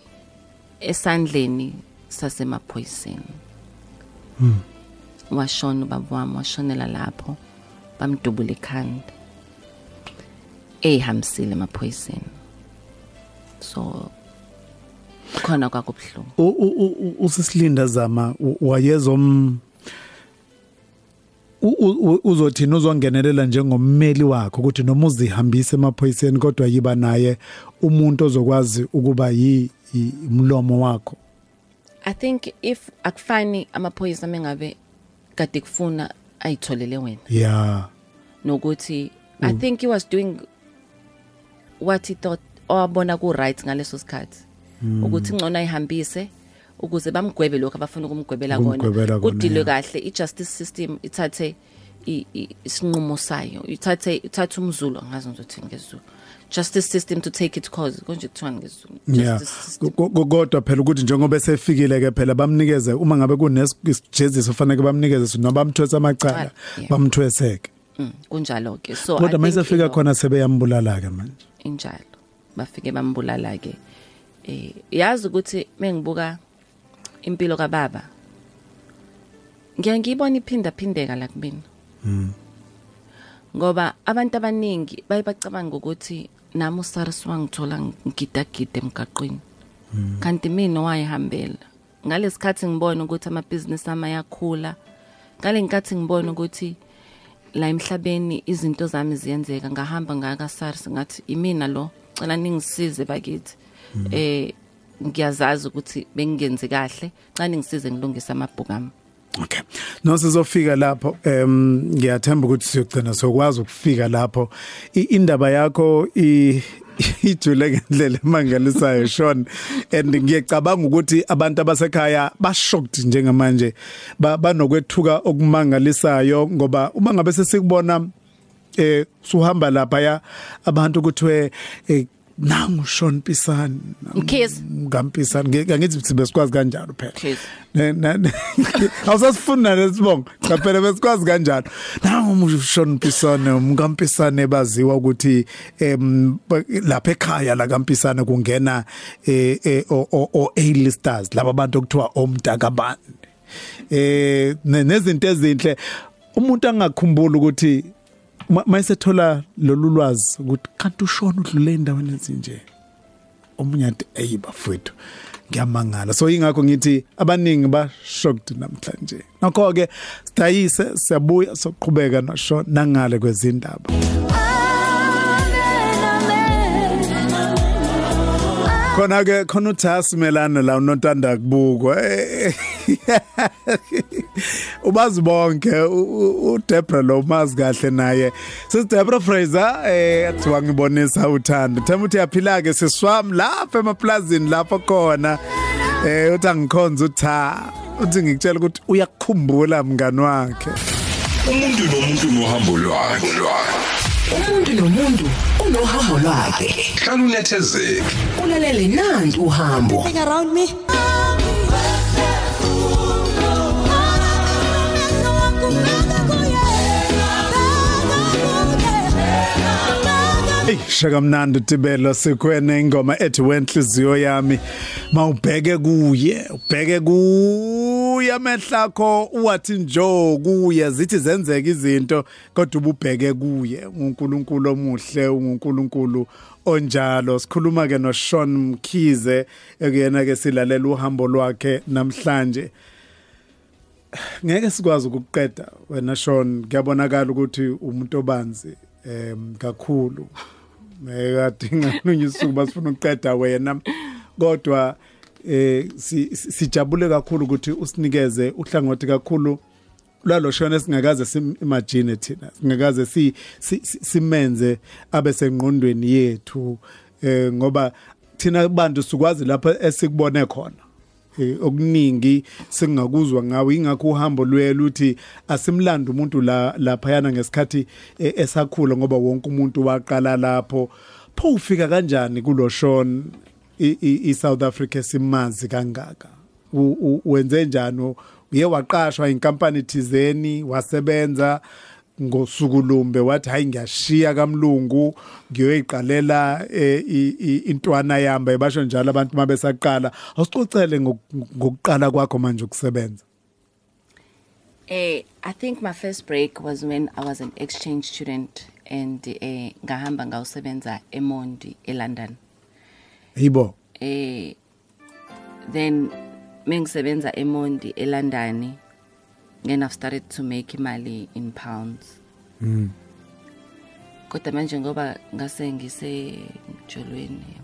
esandleni sasemaphoyiseni. Washona ubaba wami washonela lapho bamdubula ekhanda. Ehambisile emaphoyiseni. So khona kwakubuhlungu U- u- u- usisilinda zama u- wayezom u- u- u- uzothina uzongenelela njengommeli wakho ukuthi noma uzihambise emaphoyiseni kodwa yiba naye umuntu ozokwazi ukuba yi yi- umlomo wakho? I think if akufani amaphoyisa mengabe kade kufuna ayitholele wena. Yeah nokuthi i think he was doing what he thought owabona ku right ngaleso sikhathi. Ukuthi ngcono ayihambise ukuze bamgwebe lokho abafuna ukumgwebela Ukumgwebela kona kona, kudilwe yeah. kahle i-justice system ithathe i- i- isinqumo sayo ithathe ithathe umzulu angazi ngizothi ngezulu justice system to take it cause konje kuthiwa ngezulu Yeah. justice system Ko- ko- Kodwa phela ukuthi njengoba esefikile ke phela bamnikeze uma ngabe kunesijeziso fanele bamnikeze noma bamthwesa amacala Yeah. bamthweseke. Mm, kunjalo ke so I Kodwa think, mase you fika know, khona sebeyambulala ke manje. injalo bafike bambulala ke eh yazi ukuthi mengibuka impilo kababa. Ngiya ngibona iphinda phindeka la kumina ngoba abantu abaningi baye bacabanga ukuthi nami uSARS wangithola ngigidagida emgaqweni. Kanti mina wayihambela ngalesikhathi ngibona ukuthi amabhizinisi ama yakhula ngale nkathi ngibona ukuthi la emhlabeni izinto zami ziyenzeka ngahamba ngaka SARS ngathi imina lo cela ningisize bakithi. Eh ngiyazazi ukuthi bengingenzi kahle cela ningisize ngilungise amabhuku ami. Okay. No sizofika lapho em ngiyathemba ukuthi siyogcina sokwazi ukufika lapho. Indaba yakho i ijule ngendlela emangalisayo Sean. And ngiyacabanga ukuthi abantu abasekhaya bashocked njengamanje Ba- banokwethuka okumangalisayo ngoba uma ngabe sesikubona eh suhamba lapha ya abantu kuthiwe eh nangu Sean Pisani ngampisani ngithi sibe sikwazi kanjalo phela. Awusasifuna lesibongo cha phela besikwazi kanjalo. Nangu Sean Pisane umkampisane baziwa ukuthi lapha ekhaya la kampisane kungena eh eh, o o A-listers laba bantu okuthiwa omdakabani. Eh ne- nezinto ezinhle. Umuntu angakhumbula ukuthi mayisethola lolu lwazi ukuthi kanti ushona udlule endaweni ezinje. Omunye athi hey bafowethu ngiyamangala. So ingakho ngithi abaningi ba shocked namhlanje. Ngakho ke sidayise siyabuya soqhubeka nosho nangale kwezindaba. Khona ke khona uthasi melana la unontanda kubukwa. Ubazi bonke uDebra lo mazi kahle naye. Sis Debra Fraser eh athiwa ngibonisa uthando. Themba uthi yaphila ke siswami lapha emaplazini lapho khona. Eh uthi angikhonza utha uthi ngikutshela ukuthi uyakukhumbula mngani wakhe. Umuntu nomuntu nohambo lwakhe. Umuntu nomuntu unohambo lwakhe. Hlala unethezeke ulalele nanti uhambo. Everything around me. Hey shaka mnandi tibelo sikwene ingoma ethi wenhliziyo yami. Mawubheke kuye ubheke kuye amehlakho uwathi njo kuye zithi zenzeka izinto kodwa ububheke kuye. uNkulunkulu omuhle uNkulunkulu onjalo. Sikhuluma ke no Sean Mkhize ekuyena ke silalela uhambo lwakhe namhlanje. Ngeke sikwazi ukuqeda wena Sean. Kuyabonakala ukuthi umuntu obanzi em kakhulu. Ekadinga nunye isuku basifuna ukuqeda wena. Kodwa eh si- si- sijabule kakhulu ukuthi usinikeze uhlangothi kakhulu lalo shona singakaze simagine thina singakaze si si- si- simenze abe sengqondweni yethu eh ngoba thina bantu sikwazi lapha esikubone khona. Eh, okuningi singakuzwa ngawe ingakho uhambo lwelo uthi asimlanda umuntu la lapha yana ngesikhathi eh, esakhula ngoba wonke umuntu waqala lapho. Pho ufika kanjani kulo Sean i- i i- South Africa simazi kangaka? U- u- wenze njani? Uye waqashwa inkampani thizeni wasebenza ngosuku lumbe wathi hayi ngiyashiya kamlungu ngiyoyiqalela eh, i- i- intwana yamba. Ebasho njalo abantu mabesaqala awusicocele ngoku- ngokuqala kwakho manje ukusebenza. Eh, I think my first break was when I was an exchange student and eh ngahamba ngawusebenza eMondi eLondon. Yibo Eh then mengisebenza eMondi eLondon then I've started to make imali in pounds. Mm. Kodwa manje ngoba ngase ngisejolweni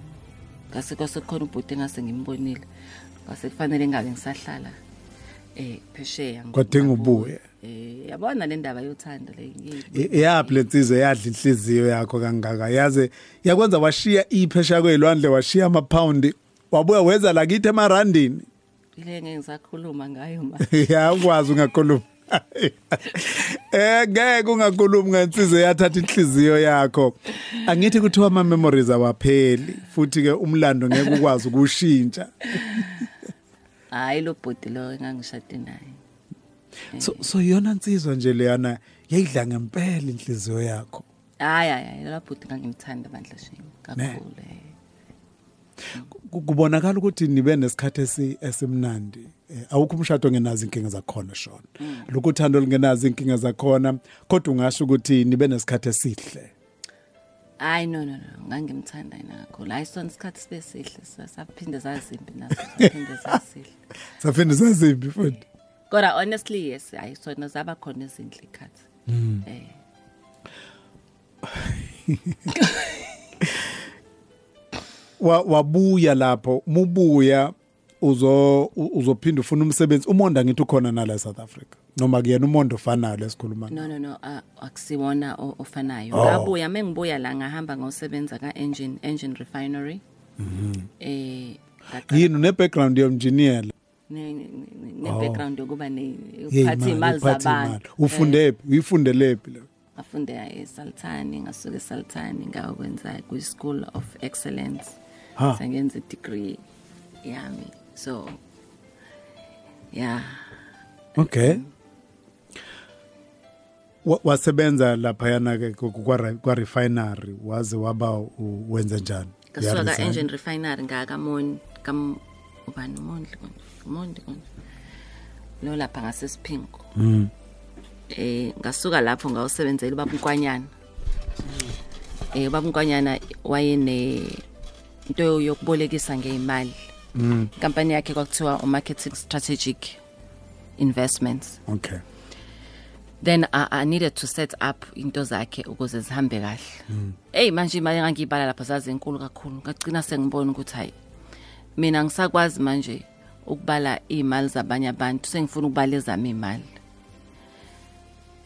ngase kwasekhona ubhuti ngase ngimbonile ngase kufanele ngabe ngisahlala eh phesheya Kwadinga ubuye. eh yabona le ndaba yothando le I- yapi lensizwe yadla inhliziyo yakho kangaka. Yaze yakwenza washiya iphesha kwezilwandle washiya amapoundi wabuya weza lakithi emarandini. Ile ngeke ngisakhuluma ngayo ma. Ya ukwazi ungakhuluma. Eh ngeke ungakhulumi ngensizwe yathatha inhliziyo yakho. Angithi kuthiwa ama memories awapheli futhi ke umlando ngeke ukwazi ukushintsha hayi lo bhodi lo engangishade naye. So so yona insizwa nje leyana yayidla ngempela inhliziyo yakho. Hayi hayi hayi lo bhodi ngangimthanda bandla shini kakhulu eh. Ku- kubonakala ukuthi nibe nesikhathi esi- esimnandi Eh, awukho umshado ongenazo inkinga zakhona shona lokuthando lingenazo inkinga zakhona kodwa ungasho ukuthi nibe nesikhathi esihle. Hayi no no no ngangimthanda yena kakhulu. Hayi sona isikhathi sibe sihle sa- saphinde zazimbi naso saphinde zasihle saphinde sazimbi futhi? Kodwa honestly yes hayi sona zaba khona ezinhle ikhathi eh. Wa- wabuya lapho mubuya uzo u- uzophinda ufuna umsebenzi. Umonda ngithi ukhona nala South Africa? Noma kuyena umonda ofanayo lesikhuluma no no no ah, akusiwona o- ofanayo. Oh. ngabuya mengibuya la ngahamba ngosebenza ka engine engine refinery eh ngaqala yini? Une background ye engineer ne ne- ne background yokuba ne Hey, uphatha imali uphatha zabantu. ufunde phi uyifundele phi lo afunde eSaltani ngasuka eSaltani ngakwenza ku School of Excellence. Ha. sangenza degree yami. So yeah. Okay. Wa- wasebenza lapha yana ke ku- kwa re- kwa refinery waze waba wenza njani? Ngasuka ka Ya-resign? engine refinery ngakamoni kam ubani? Umondli konje umondli konje lo lapha ngasesiphingo Mm. eh ngasuka lapho ngawusebenzela ubaba Nkwanyana eh ubaba Nkwanyana wayene into yokubolekisa ngeimali Mm. inkampani yakhe kwakuthiwa marketing strategic investments. Okay. Then I, I needed to set up into zakhe ukuze zihambe kahle. Hey manje imali engangiyibala lapha zazinkulu kakhulu. Ngagcina sengibona ukuthi hayi mina ngisakwazi manje ukubala imali zabanye abantu sengifuna ukubala ezami imali.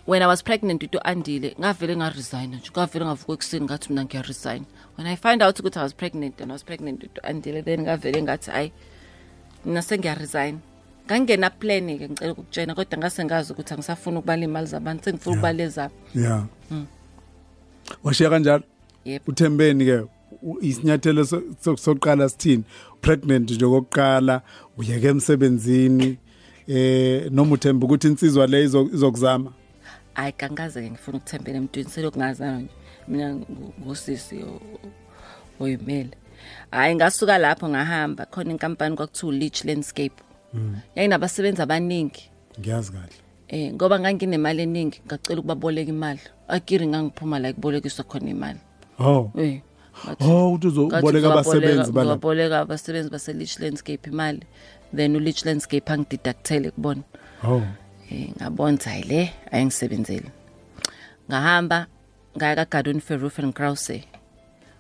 When i was pregnant with andile ngavele ngaresign nje ngavele ngavuka ekuseni ngathi mina ngiyaresign when i find out ukuthi i was pregnant and i was pregnant with andile then ngavele ngathi hayi mina sengiyaresign ngangena plan ke ngicela ukukutshena kodwa ngase ngazi ukuthi angisafuni ukubala imali zabantu sengifuna ukubala ezabo. Yeah washiya kanjalo? Yep. Uthembeni ke u- isinyathelo so- so- sokuqala sithini? Pregnant nje kokuqala uyeke emsebenzini eh noma uthemba ukuthi insizwa le izo- izokuzama? Hayi kangaze ke ngifuna ukuthembela emntwini selokungazana nje. Mina ngu- ngusisi o- oyimele. Hayi ngasuka lapho ngahamba khona inkampani kwakuthiwa Leach Landscape. Yayinabasebenzi abaningi. Ngiyazi kahle. Eh ngoba nganginemali eningi ngacela ukubaboleka imali. Akiri ngangiphuma la kubolekiswa khona imali. Oh. Eh oh uzoboleka abasebenzi bala baboleka abasebenzi base Leach Landscape imali. Then u Leach Landscape angideductele kubona. Oh. Eh ngabona hayi le ayingisebenzeli ngahamba ngaya ka Garden Ferroof and Krause.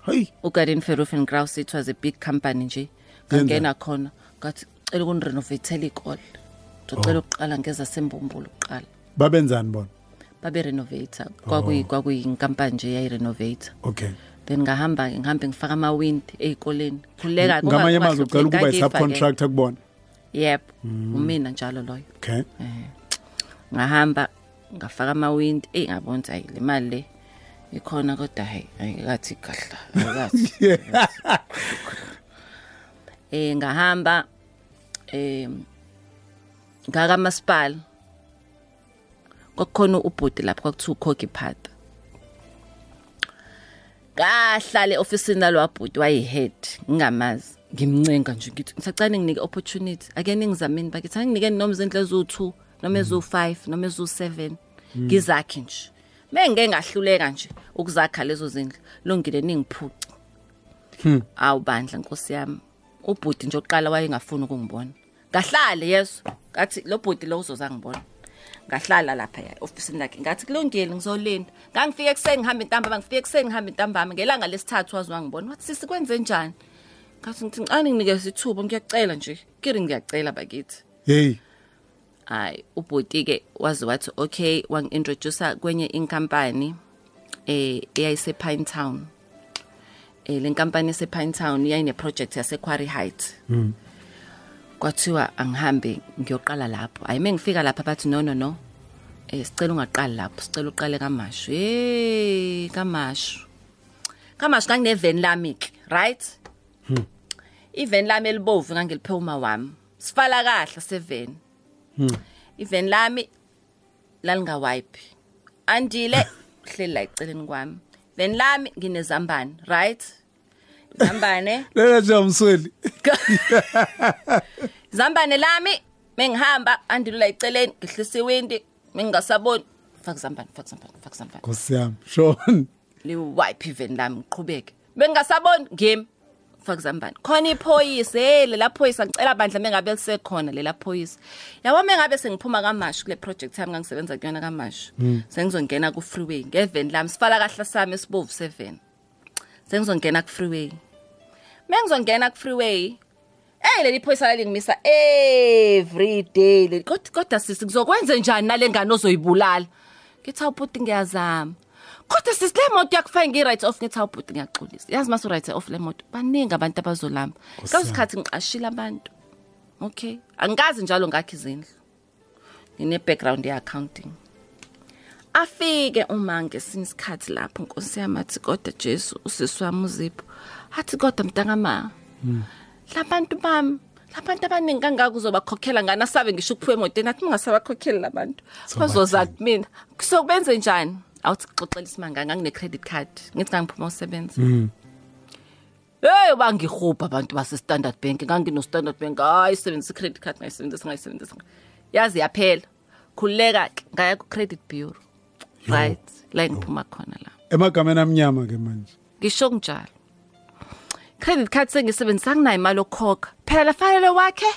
Hey! U Garden Ferroof and Krause it was a big company nje. Ngangena khona. Ngathi cela ukuni renovate ikole ngicela ukuqala ngeza sembumbulo ukuqala babenzani bona? Babe renovator kwakuyi kwakuyinkampani nje yayi renovator okay. Then ngahamba ngihambe ngifaka ama wind ezikoleni khuleka kuba- ngamanye kuba amazwi ucela ukuba ngangifa-ke. i-subcontractor kubona? Yep. Umina njalo loyo. Okay. Ngahamba ngafaka ama-wind. Eyi ngabona ukuthi hayi le mali le ikhona kodwa hayi ayikathi kahla ayikathi eh ngahamba eh ngakamasipala kwakukhona ubhodi lapho kwakuthiwa ukhokhi phatha ngahlala e-ofisini lalo wabhodi wayi-head ngingamazi ngimncenga nje ngithi ngisacane nginike opportunity ake ningizameni bakithi anginike noma izindlu eziwu-two noma eziwu-five noma eziwu-seven ngizakhe nje. Mengike ngahluleka nje ukuzakha lezo zindlu longile ningiphuci awu bandla nkosi yami ubhudi nje oqala wayengafuni ukungibona. Ngahlale yeso ngathi lo bhudi lo uzoza ngibona. Ngahlala lapha ya ofisini lakhe. Ngathi kulungile ngizolinda. Ngangifike ekuseni ngihamba intambama ngifike ekuseni ngihamba intambama ngelanga lesithathu wazi wangibona. Wathi sisi kwenze njani? Ngathi ngithi ngicane nginikeza ithuba? Ngiyacela nje. Kiri ngiyacela bakithi. Hey. Hayi ubhoti ke wazi wathi okay wangi-introduce kwenye inkampani eh eyayise Pine Town. Eh le nkampani ese Pine Town yayine project yase Quarry Heights kwathiwa angihambe ngiyoqala lapho. Hayi mengifika lapha bathi no no no. Eh sicela ungaqali lapho sicela uqale kamashu. Hey kamashu. Kamashu ngangine lami ke right? Even lami elibovu ngangiliphe uma wami. Sifala kahle seven even lami lalingawipe andile hleli la eceleni kwami. Then lami nginezambane right? Zambane. Lela nje umsweli. Zambane lami mengihamba andilula eceleni ngihlisa iwindi mengingasaboni faka zambane faka zambane faka zambane. Nkosi yami Sean liwipe even lami ngiqhubeke. Bengingasaboni ngimi. Faka zambane. Khona iphoyisa hey lela phoyisa ngicela bandla mengabe lisekhona lela phoyisa. Yabo mengabe sengiphuma kamashu kule project yami ngangisebenza kuyona kamashu. Sengizongena ku freeway ngeven lami sifala kahla sami esibovu 7 sengizongena ku freeway. Mengizongena ku freeway. Eh leli phoyisa lalingimisa every day. Leli kodwa kodwa sisi kuzokwenza njani nale ngane ozoyibulala? Ngithi awubhuti ngiyazama. Kodwa sisi le moto yakufaka ngi right off ngithi awubhuti ngiyaxolisa. Yazi masu right off le moto baningi abantu abazolamba kasikhathi ngiqashile abantu. Okay? Angikazi njalo ngakho izindlu. Ngine background ye accounting afike uma ngesinye isikhathi lapho nkosi yami athi kodwa Jesu usisi wami uzipho athi kodwa mntakama labantu bami labantu abaningi kangaka uzobakhokhela ngani? Asabe ngisho ukuphiwa emotweni athi ungasabakhokheli labantu bazoza kumina. Kusokubenze njani? Awuthi xoxela isimanga ngangine credit card ngithi ngangiphuma usebenza. Hey bangihubha abantu base Standard Bank ngangino Standard Bank hayi sebenzisa credit card ngayisebenzisa ngayisebenzisa yazi yaphela. Khuleka ke ngaya ku credit bureau. Right. La ngiphuma khona la. Emagameni amnyama ke manje. Ngisho kunjalo credit card sengisebenzisa nginayo imali okhokha phela lafanele wakhe?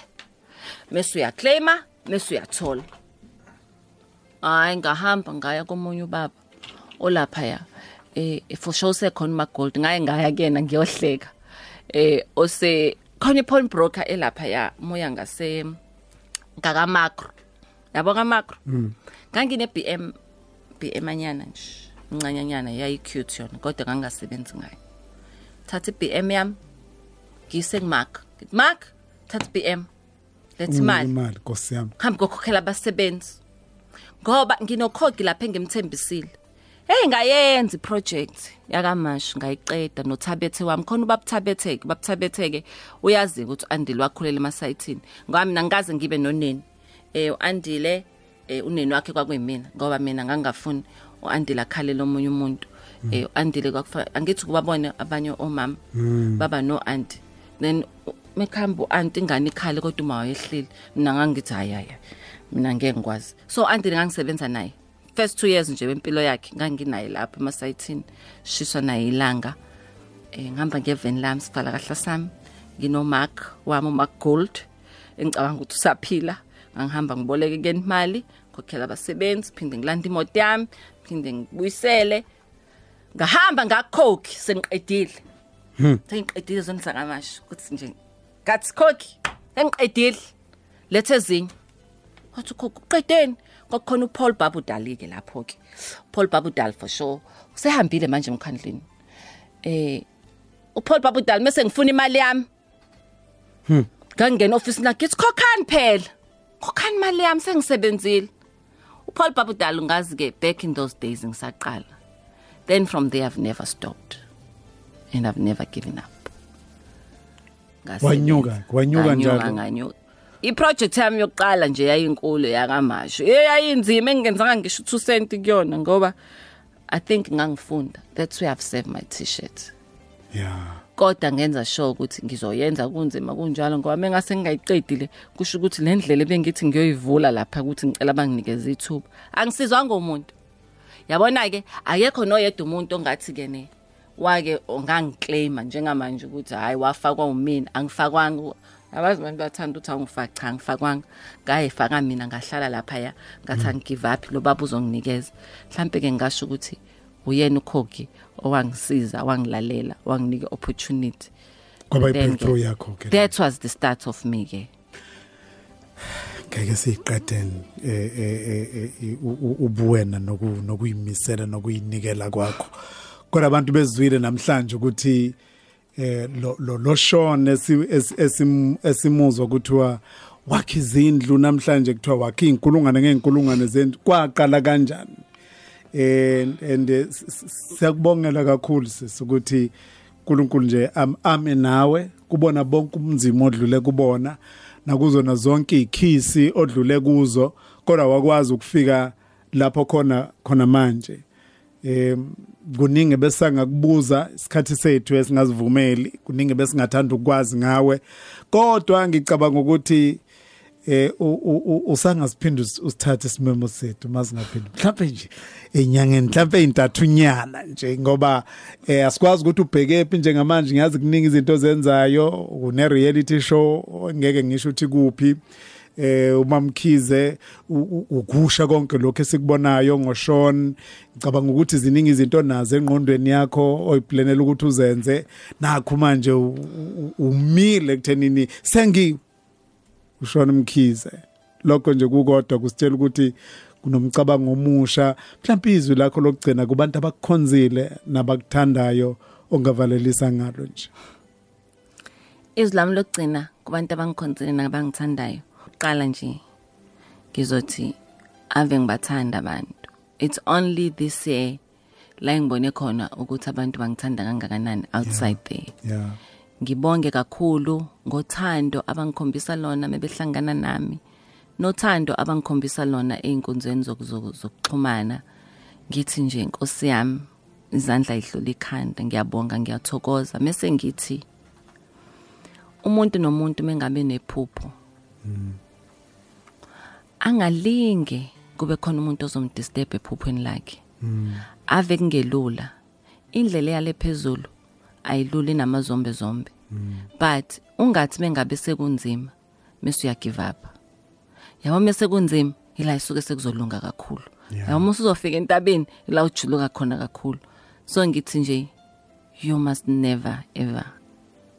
Mase uyaclaima mase uyathola. Hayi ngahamba ngaya komunye ubaba olapha ya eh for sure sekhona uma gold ngaye ngaya kuyena ngiyohleka. Eh ose khona pawn broker elapha ya moya ngase ngaka macro yabo ka macro ngangine BM BM anyana nje. Incanyanyana yayi cute yona kodwa ngangasebenzi ngayo. Thatha iBM yami. Ngise kumark. Mark thatha iBM let's imali. imali Nkosi yami. Hambi kokhokhela abasebenzi. Ngoba nginokhogi lapha engimthembisile. Hey ngayenza iproject yakamashu ngayiqeda nothabethe wami. Khona ubabuthabetheke babuthabetheke uyazi ukuthi andile wakhulela emasayithini. Ngoba mina ngikaze ngibe noneni eh andile eh uneni wakhe kwakuyimina ngoba mina ngangafuni uandile akhalela omunye umuntu. Eh andile kwakufa angithi kubabone abanye omama baba no auntie then mekhamba uanti ingane ikhale kodwa uma wayehlile mina ngangithi hayi hayi mina ngeke ngikwazi. So andile ngangisebenza naye. First 2 years nje bempilo yakhe nganginaye lapha emasayithini shiswa naye ilanga. Eh ngihamba ngeven lami sifala kahla sami ngino Mark wami uMark Gold. Engicabanga ukuthi usaphila. Ngihamba ngiboleke ke imali khokhela abasebenzi phinde ngilanda imoto yami phinde ngibuyisele. Ngahamba ngakhokhi sengiqedile. Sengiqedile zonisa kamasho ukuthi nje ngathi khokhi sengiqedile. Lethe ezinye. Wathi khokhi uqedeni. Kwakukhona uPaul Babudali ke lapho ke Paul Babudal for sure. Usehambile manje emkhandleni eh uPaul Babudal mase ngifuna imali yami. Ngangena office lakhe ithi khokhani phela. Khokhani imali yami sengisebenzile. uPaul Babudal ngazi ke back in those days ngisaqala. Then from there I've never stopped and I've never given up. Ngasebenza. Wanyuka, wanyuka Nganyuka, njalo. nganyuka. Iproject yami yokuqala nje yayinkulu yakamasho eyayinzima engenzanga ngisho 2 cent kuyona ngoba i think ngangifunda. That's where i've saved my t-shirt. Yeah. Kodwa ngenza sure ukuthi ngizoyenza kunzima kunjalo ngoba mengase ngingayiqedile kusho ukuthi le ndlela bengithi ngiyoyivula lapha ukuthi ngicela banginikeze ithuba. Angisizwanga umuntu. Yabona ke akekho noyedwa umuntu ongathi ke ne wake ongangiclaima njengamanje ukuthi hayi wafakwa umina angifakwanga abazi abantu bathanda ukuthi angifaki cha angifakwanga ngayifaka mina ngahlala lapha ya ngathi angigive up lo baba uzonginikeza. Mhlambe ke ngasho ukuthi uyena ukhogi owangisiza wangilalela wanginika opportunity. Kwaba And then ke, i-breakthrough yakho ke that was the start of me ke. Ngeke siqedeni eh eh eh, u- u- ubuwena noku nokuyimisela nokuyinikela kwakho. Kodwa abantu bezwile namhlanje ukuthi eh lo lo lo Sean esi- esi- esim- esimuzwa kuthiwa wakhe izindlu namhlanje kuthiwa wakhe inkulungwane ngeenkulungwane zendlu kwaqala kanjani? And and eh, s- s- siyakubongela kakhulu sisi ukuthi uNkulunkulu nje am- ame nawe kubona bonke umzimo odlule kubona nakuzona zonke ikhisi odlule kuzo kodwa wakwazi ukufika lapho khona khona manje. Em kuningi besangakubuza isikhathi sethu esingazivumeli kuningi besingathanda ukwazi ngawe kodwa ngicabanga ukuthi eh u- u- u- usangasiphinde us- usithathe isimemo sethu masingaphinde mhlawumbe nje. Enyangeni mhlawumbe eintathu nyana nje ngoba eh asikwazi ukuthi ubheke phi njengamanje ngiyazi kuningi izinto zenzayo une reality show ngeke ngisho ukuthi kuphi eh umamkhize ukusha konke lokho esikubonayo ngoshon ngicabanga ukuthi ziningi izinto nazo engqondweni yakho oyiplanela ukuthi uzenze. Nakho manje umile kuthenini sengi ushona mkhize. Lokho nje kukodwa kusitshela ukuthi kunomcabango omusha. Mhlawumbe izwi lakho lokugcina kubantu abakukhonzile nabakuthandayo ongavalelisa ngalo nje. Izwi lami lokugcina kubantu abangikhonzile nabangithandayo. Uqala nje ngizothi ave ngibathanda abantu. It's only this year la ngibone khona ukuthi abantu bangithanda kangakanani outside there. Yeah. Ngibonge kakhulu ngothando abangikhombisa lona mebehlangana nami nothando abangikhombisa lona ey'nkonzweni zoku- zoku- zokuxhumana. Ngithi nje inkosi yami izandla ihlula ikhanda. Ngiyabonga ngiyathokoza. Mese ngithi umuntu nomuntu mengabe nephupho angalinge kube khona umuntu ozomdisturb ephuphweni lakhe. Ave kungelula. Indlela eyale phezulu ayilula inamazombe zombe. But ungathi mengabe sekunzima mase uya give up yabo mase kunzima ila isuke sekuzolunga kakhulu. Yabo mase uzofika entabeni ila ujuluka khona kakhulu. So ngithi nje you must never ever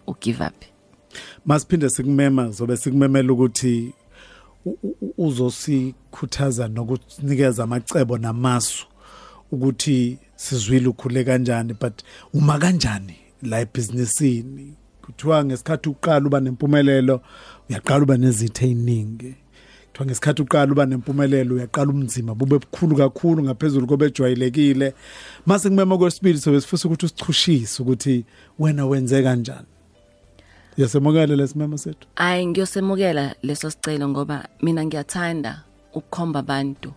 ugive up. Masiphinde sikumema zobe sikumemela ukuthi u- u- uzosikhuthaza nokunikeza amacebo namasu ukuthi sizwile ukhule kanjani but uma kanjani? La ebhizinisini. Kuthiwa ngesikhathi uqala uba nempumelelo uyaqala uba nezitho ey'ningi kuthiwa ngesikhathi uqala uba nempumelelo uyaqala umzima bube bukhulu kakhulu ngaphezulu kobejwayelekile mase kumema kwesibili sobe sifisa ukuthi usichushise ukuthi wena wenze kanjani. Yasemukele lesimemo sethu? Hayi ngiyosemukela leso sicelo ngoba mina ngiyathanda ukukhomba abantu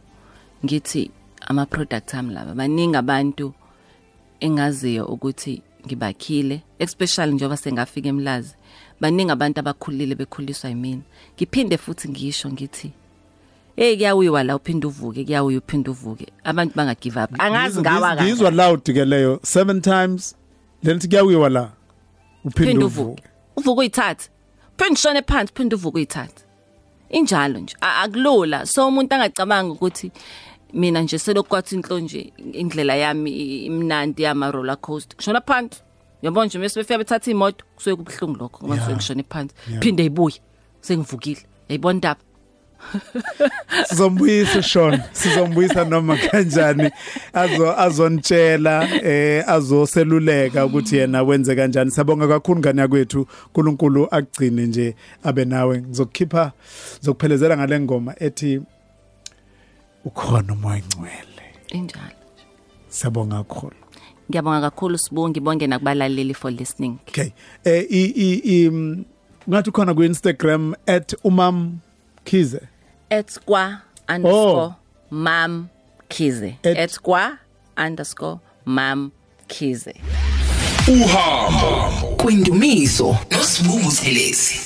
ngithi ama product ami laba baningi abantu engaziyo ukuthi ngibakhile especially njengoba sengafika emlazi. Baningi abantu abakhulile bekhuliswa yimina. Ngiphinde futhi ngisho ngithi hey kuyawiwa la uphinde uvuke kuyawiwa uphinde uvuke. Abantu banga give up. Angazi ngawa Ngiz- ngizwa loud ke leyo. Seven times lelithi kuyawiwa la uphinde phinde uvuke. uvuke. Uvuke uyithathe. Phinde ushone phansi phinde uvuke uyithathe. Injalo nje A- akulula. So umuntu angacabanga ukuthi mina nje selokwathi inhlo nje indlela yami i- imnandi yama roller coaster. Kushona phansi. Yabona nje mase befika bethatha imoto kusuke kubhlungu lokho. Ngoba Yeah. kusuke kushone phansi. Yeah. phinde ibuye. Sengivukile. Yayibona indaba? Sizombuyisa Sean. Sizombuyisa noma kanjani? Azo azontshela eh azoseluleka ukuthi yena wenze kanjani. Sabonga kakhulu ngani yakwethu. uNkulunkulu agcine nje abe nawe. Ngizokukhipha ngizokuphelezela ngale ngoma ethi ukhona umoya ngcwele injalo. Siyabonga kakhulu. Ngiyabonga kakhulu sibonge ngibonge nakubalaleli for listening. Okay. Eh i i mm, ngathi khona ku Instagram @umamkhize. at kwa underscore mam kize At- at kwa underscore mam kize uhambo kwindumiso nosibungu thelezi